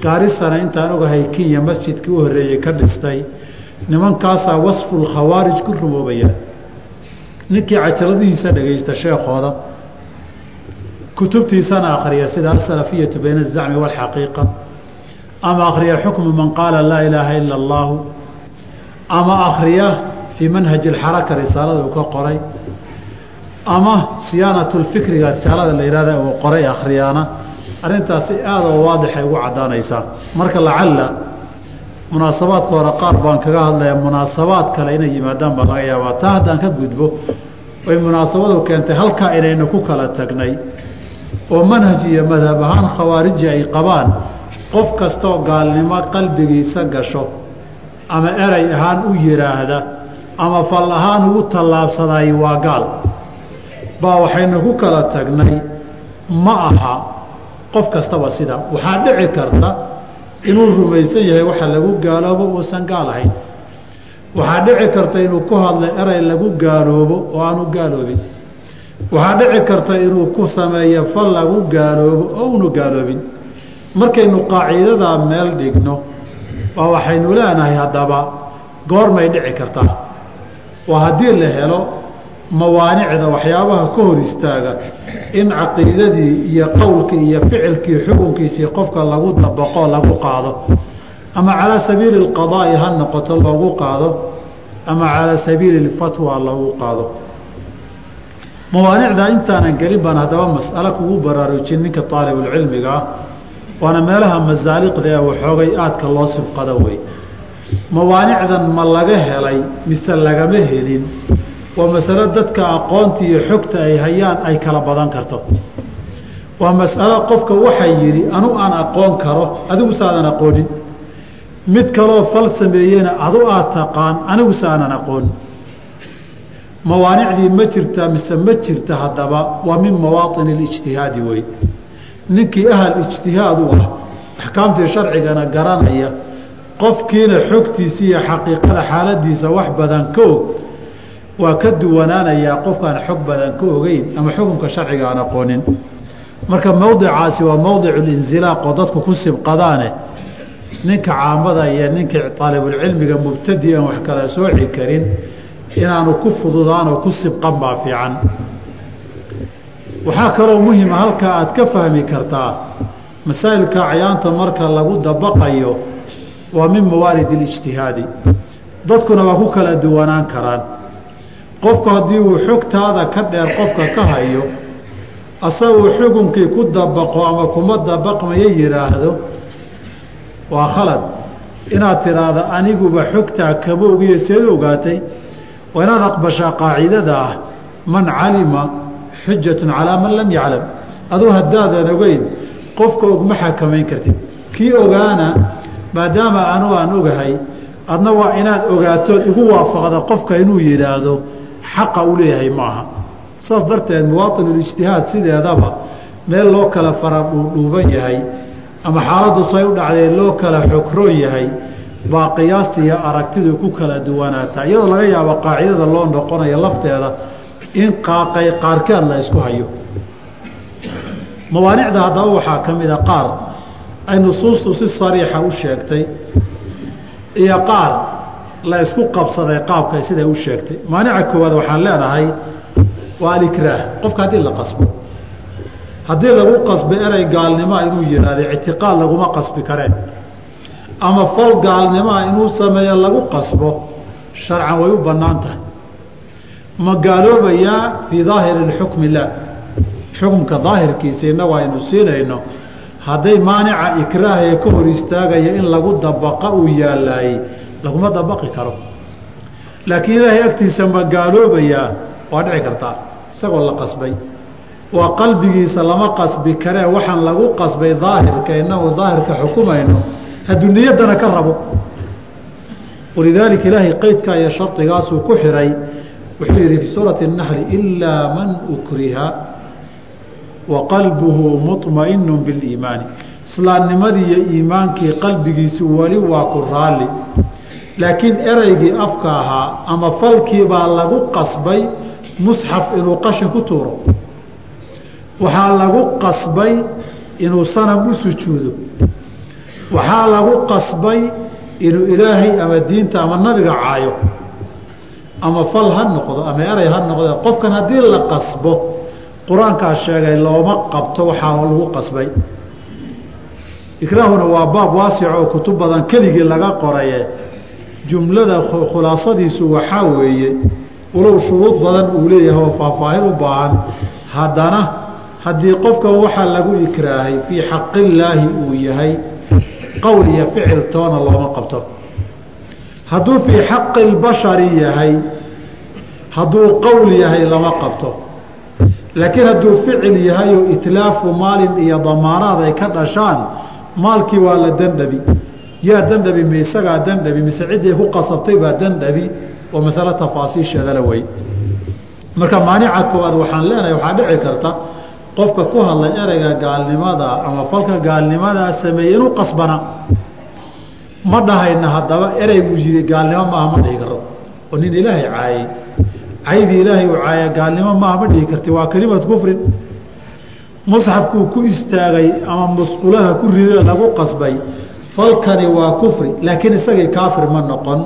Gaarisana intaan ogahay kenya masjidkii u horreeyey ka dhistay. Nimankaasaa wasful khawaarij ku rumoobaya. Ninkii cajaladihiisa dhegaysta sheekhooda. Kutubtiisana akhriya sida asalafiyatu bayna azacmi waalxaqiiqa ama akhriya xukmu man qaala laa ilaaha ila allaahu ama akhriya fii manhaji alxaraka risaalada uu ka qoray ama siyaanatu lfikriga risaalada la yihahda uu qoray akhriyaana arrintaasi aada oo waadixay ugu caddaanaysaa marka lacalla munaasabaadka hore qaar baan kaga hadlayaa munaasabaad kale inay yimaadaan baa laga yaabaa taa haddaan ka gudbo way munaasabadu keentay halkaa inaynu ku kala tagnay oo manhaj iyo madhab ahaan khawaariji ay qabaan qof kastoo gaalnimo qalbigiisa gasho ama erey ahaan u yidhaahda ama fal ahaan ugu tallaabsadaay waa gaal. Baa waxaynu ku kala tagnay ma aha qof kastaba sida. Waxaa dhici karta inuu rumaysan yahay waxa lagu gaaloobo uusan gaal ahayn. Waxaa dhici karta inuu ku hadlay erey lagu gaaloobo oo aanu gaaloobin. Waxaa dhici karta inuu ku sameeyo fal lagu gaaloobo oo unu gaaloobin markaynu qaaciidadaa meel dhigno waa waxaynu leenahay haddaba goormay dhici kartaa waa haddii la helo mawaanicda waxyaabaha ka hor istaaga in caqiidadii iyo qowlkii iyo ficilkii xukunkiisii qofka lagu dabaqo lagu qaado. Ama calaa sabiili اlqadaa'i ha noqoto loogu qaado. Ama calaa sabiili اlfatwa loogu qaado. Mawaanicda intaanan gelin baan haddaba mas'alo kugu baraarujin ninka aalibulcilmiga ah waana meelaha masaaliqda ee waxoogay aadka loo sibqado wey mawaanicdan ma laga helay mise lagama helin? Waa masalo dadka aqoonta iyo xogta ay hayaan ay kala badan karto. Waa masalo qofka waxay yidhi anu aan aqoon karo adigu saadan aqoonin. Mid kaloo fal sameeyena adu aad taqaan anigu saanan aqoonin. Mawaanicdii ma jirta mise ma jirta haddaba waa min mawaaطin اlijtihaadi wey ninkii ahal ijtihaad u ah. Axkaamtii sharcigana garanaya qofkiina xogtiisa iyo xaqiiqada xaaladiisa wax badan ka og. Waa ka duwanaanayaa qofkaan xog badan ka ogeyn ama xukunka sharciga aan aqoonin marka mowdicaasi waa mowdicu linzilaaq oo dadku ku sibqadaane ninka caamada iyo ninka aalibulcilmiga mubtadi aan wax kala sooci karin inaanu ku fududaanoo ku sibqan baa fiican waxaa kaloo muhima halkaa aad ka fahmi kartaa masaa'ilka cayaanta marka lagu dabaqayo waa min mawaarid اlijtihaadi dadkuna waa ku kala duwanaan karaan. Qofku haddii uu xogtaada ka dheer qofka ka hayo asaguu xukunkii ku dabaqo ama kuma dabaqmayo yidhaahdo waa khalad. Inaad tiraahdo aniguba xogtaa kama ogiyo seed ogaatay waa inaad aqbashaa qaacidada ah. Man calima xujatun calaa man lam yaclam. Aduu haddaadan ogeyn qofka og ma xakamayn kartid. Kii ogaana maadaama anu aan ogahay adna waa inaad ogaatood igu waafaqda qofka inuu yidhaahdo xaqa u leeyahay maaha. Saas darteed muwaainulijtihaad sideedaba meel loo kala fara dhuudhuuban yahay ama xaaladdu say u dhacdee loo kala xogroon yahay baa qiyaasta iyo aragtidu ku kala duwanaataa iyadoo laga yaabo qaacidada loo noqonayo lafteeda in qaaqay qaarkeed la isku hayo. Mawaanicda haddaba waxaa ka mida qaar. Ay nusuustu si sariixa u sheegtay iyo qaar la isku qabsaday qaabkay siday u sheegtay. Maanica koowaad waxaan leenahay waa alikraah qofka haddii la qasbo. Haddii lagu qasbo erey gaalnimoa inuu yidhaahdo ictiqaad laguma qasbi kareen. Ama fal gaalnimoa inuu sameeyo lagu qasbo sharcan way u bannaan tahay ma gaaloobayaa fii daahiri xukmi lah xukumka daahirkiisa innagu aynu siinayno hadday maanica ikraahee ka hor istaagaya in lagu dabaqa uu yaalaayey laguma dabaqi karo. Laakiin ilaahay agtiisa ma gaaloobayaa waa dhici kartaa isagoo la qasbay. Waa qalbigiisa lama qasbi karee waxaan lagu qasbay daahirka inagu daahirka xukumayno hadduu niyaddana ka rabo. Walidaalika ilaahay qeydkaa iyo shardigaasuu ku xiray wuxuu yidhi fi suurati nahli ilaa man ukriha wa qalbuhu muطmainu biliimaani. Islaamnimadii iyo iimaankii qalbigiisu weli waa ku raalli. Laakiin ereygii afka ahaa ama falkii baa lagu qasbay musxaf inuu qashin ku tuuro. Waxaa lagu qasbay inuu sanam u sujuudo. Waxaa lagu qasbay inuu ilaahay ama diinta ama nabiga caayo ama fal ha noqdo ama erey ha noqdo qofkan haddii la qasbo qur'aankaa sheegay looma qabto waxaa lagu qasbay. Ikraahuna waa baab waasic oo kutub badan keligii laga qoraye jumlada khulaasadiisu waxaa weeye walow shuruud badan uu leeyahay oo faahfaahin u baahan. Haddana haddii qofka waxaa lagu ikraahay fii xaqillaahi uu yahay qowl iyo ficil toona looma qabto hadduu fii xaqi lbashari yahay hadduu qowl yahay lama qabto. Laakiin hadduu ficil yahay oo itlaafu maalin iyo damaanaad ay ka dhashaan maalkii waa la dandhabi yaa dandhabi ma isagaa dandhabi mise ciddii ku qasabtay baa dandhabi oo masalo tafaasiisheedala wey marka maanica koowaad waxaan leenahay waxaa dhici karta qofka ku hadlay ereyga gaalnimada ama falka gaalnimadaa sameeyey inuu qasbana ma dhahayna haddaba ereyguu yidhi gaalnimo maaha ma dhihi karo oo nin ilaahay caayey caydii ilaahay uu caaya gaalnimo maaha ma dhihi karti. Waa kelimad kufrin. Musxafkuu ku istaagay ama musqulaha ku rido lagu qasbay falkani waa kufri laakiin isagii kaafir ma noqon.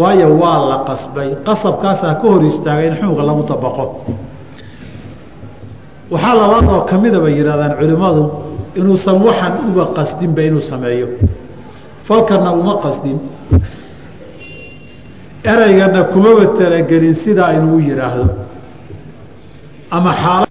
Waayo waa la qasbay. Qasabkaasaa ka hor istaagay in xunuga lagu dabaqo waxaa labaad oo kamida bay yidhahdaan culimmadu inuusan waxan uba qasdinba inuu sameeyo falkana uma qasdin. Ereygana kumaba talagelin sidaa inuu yidhaahdo ama xaala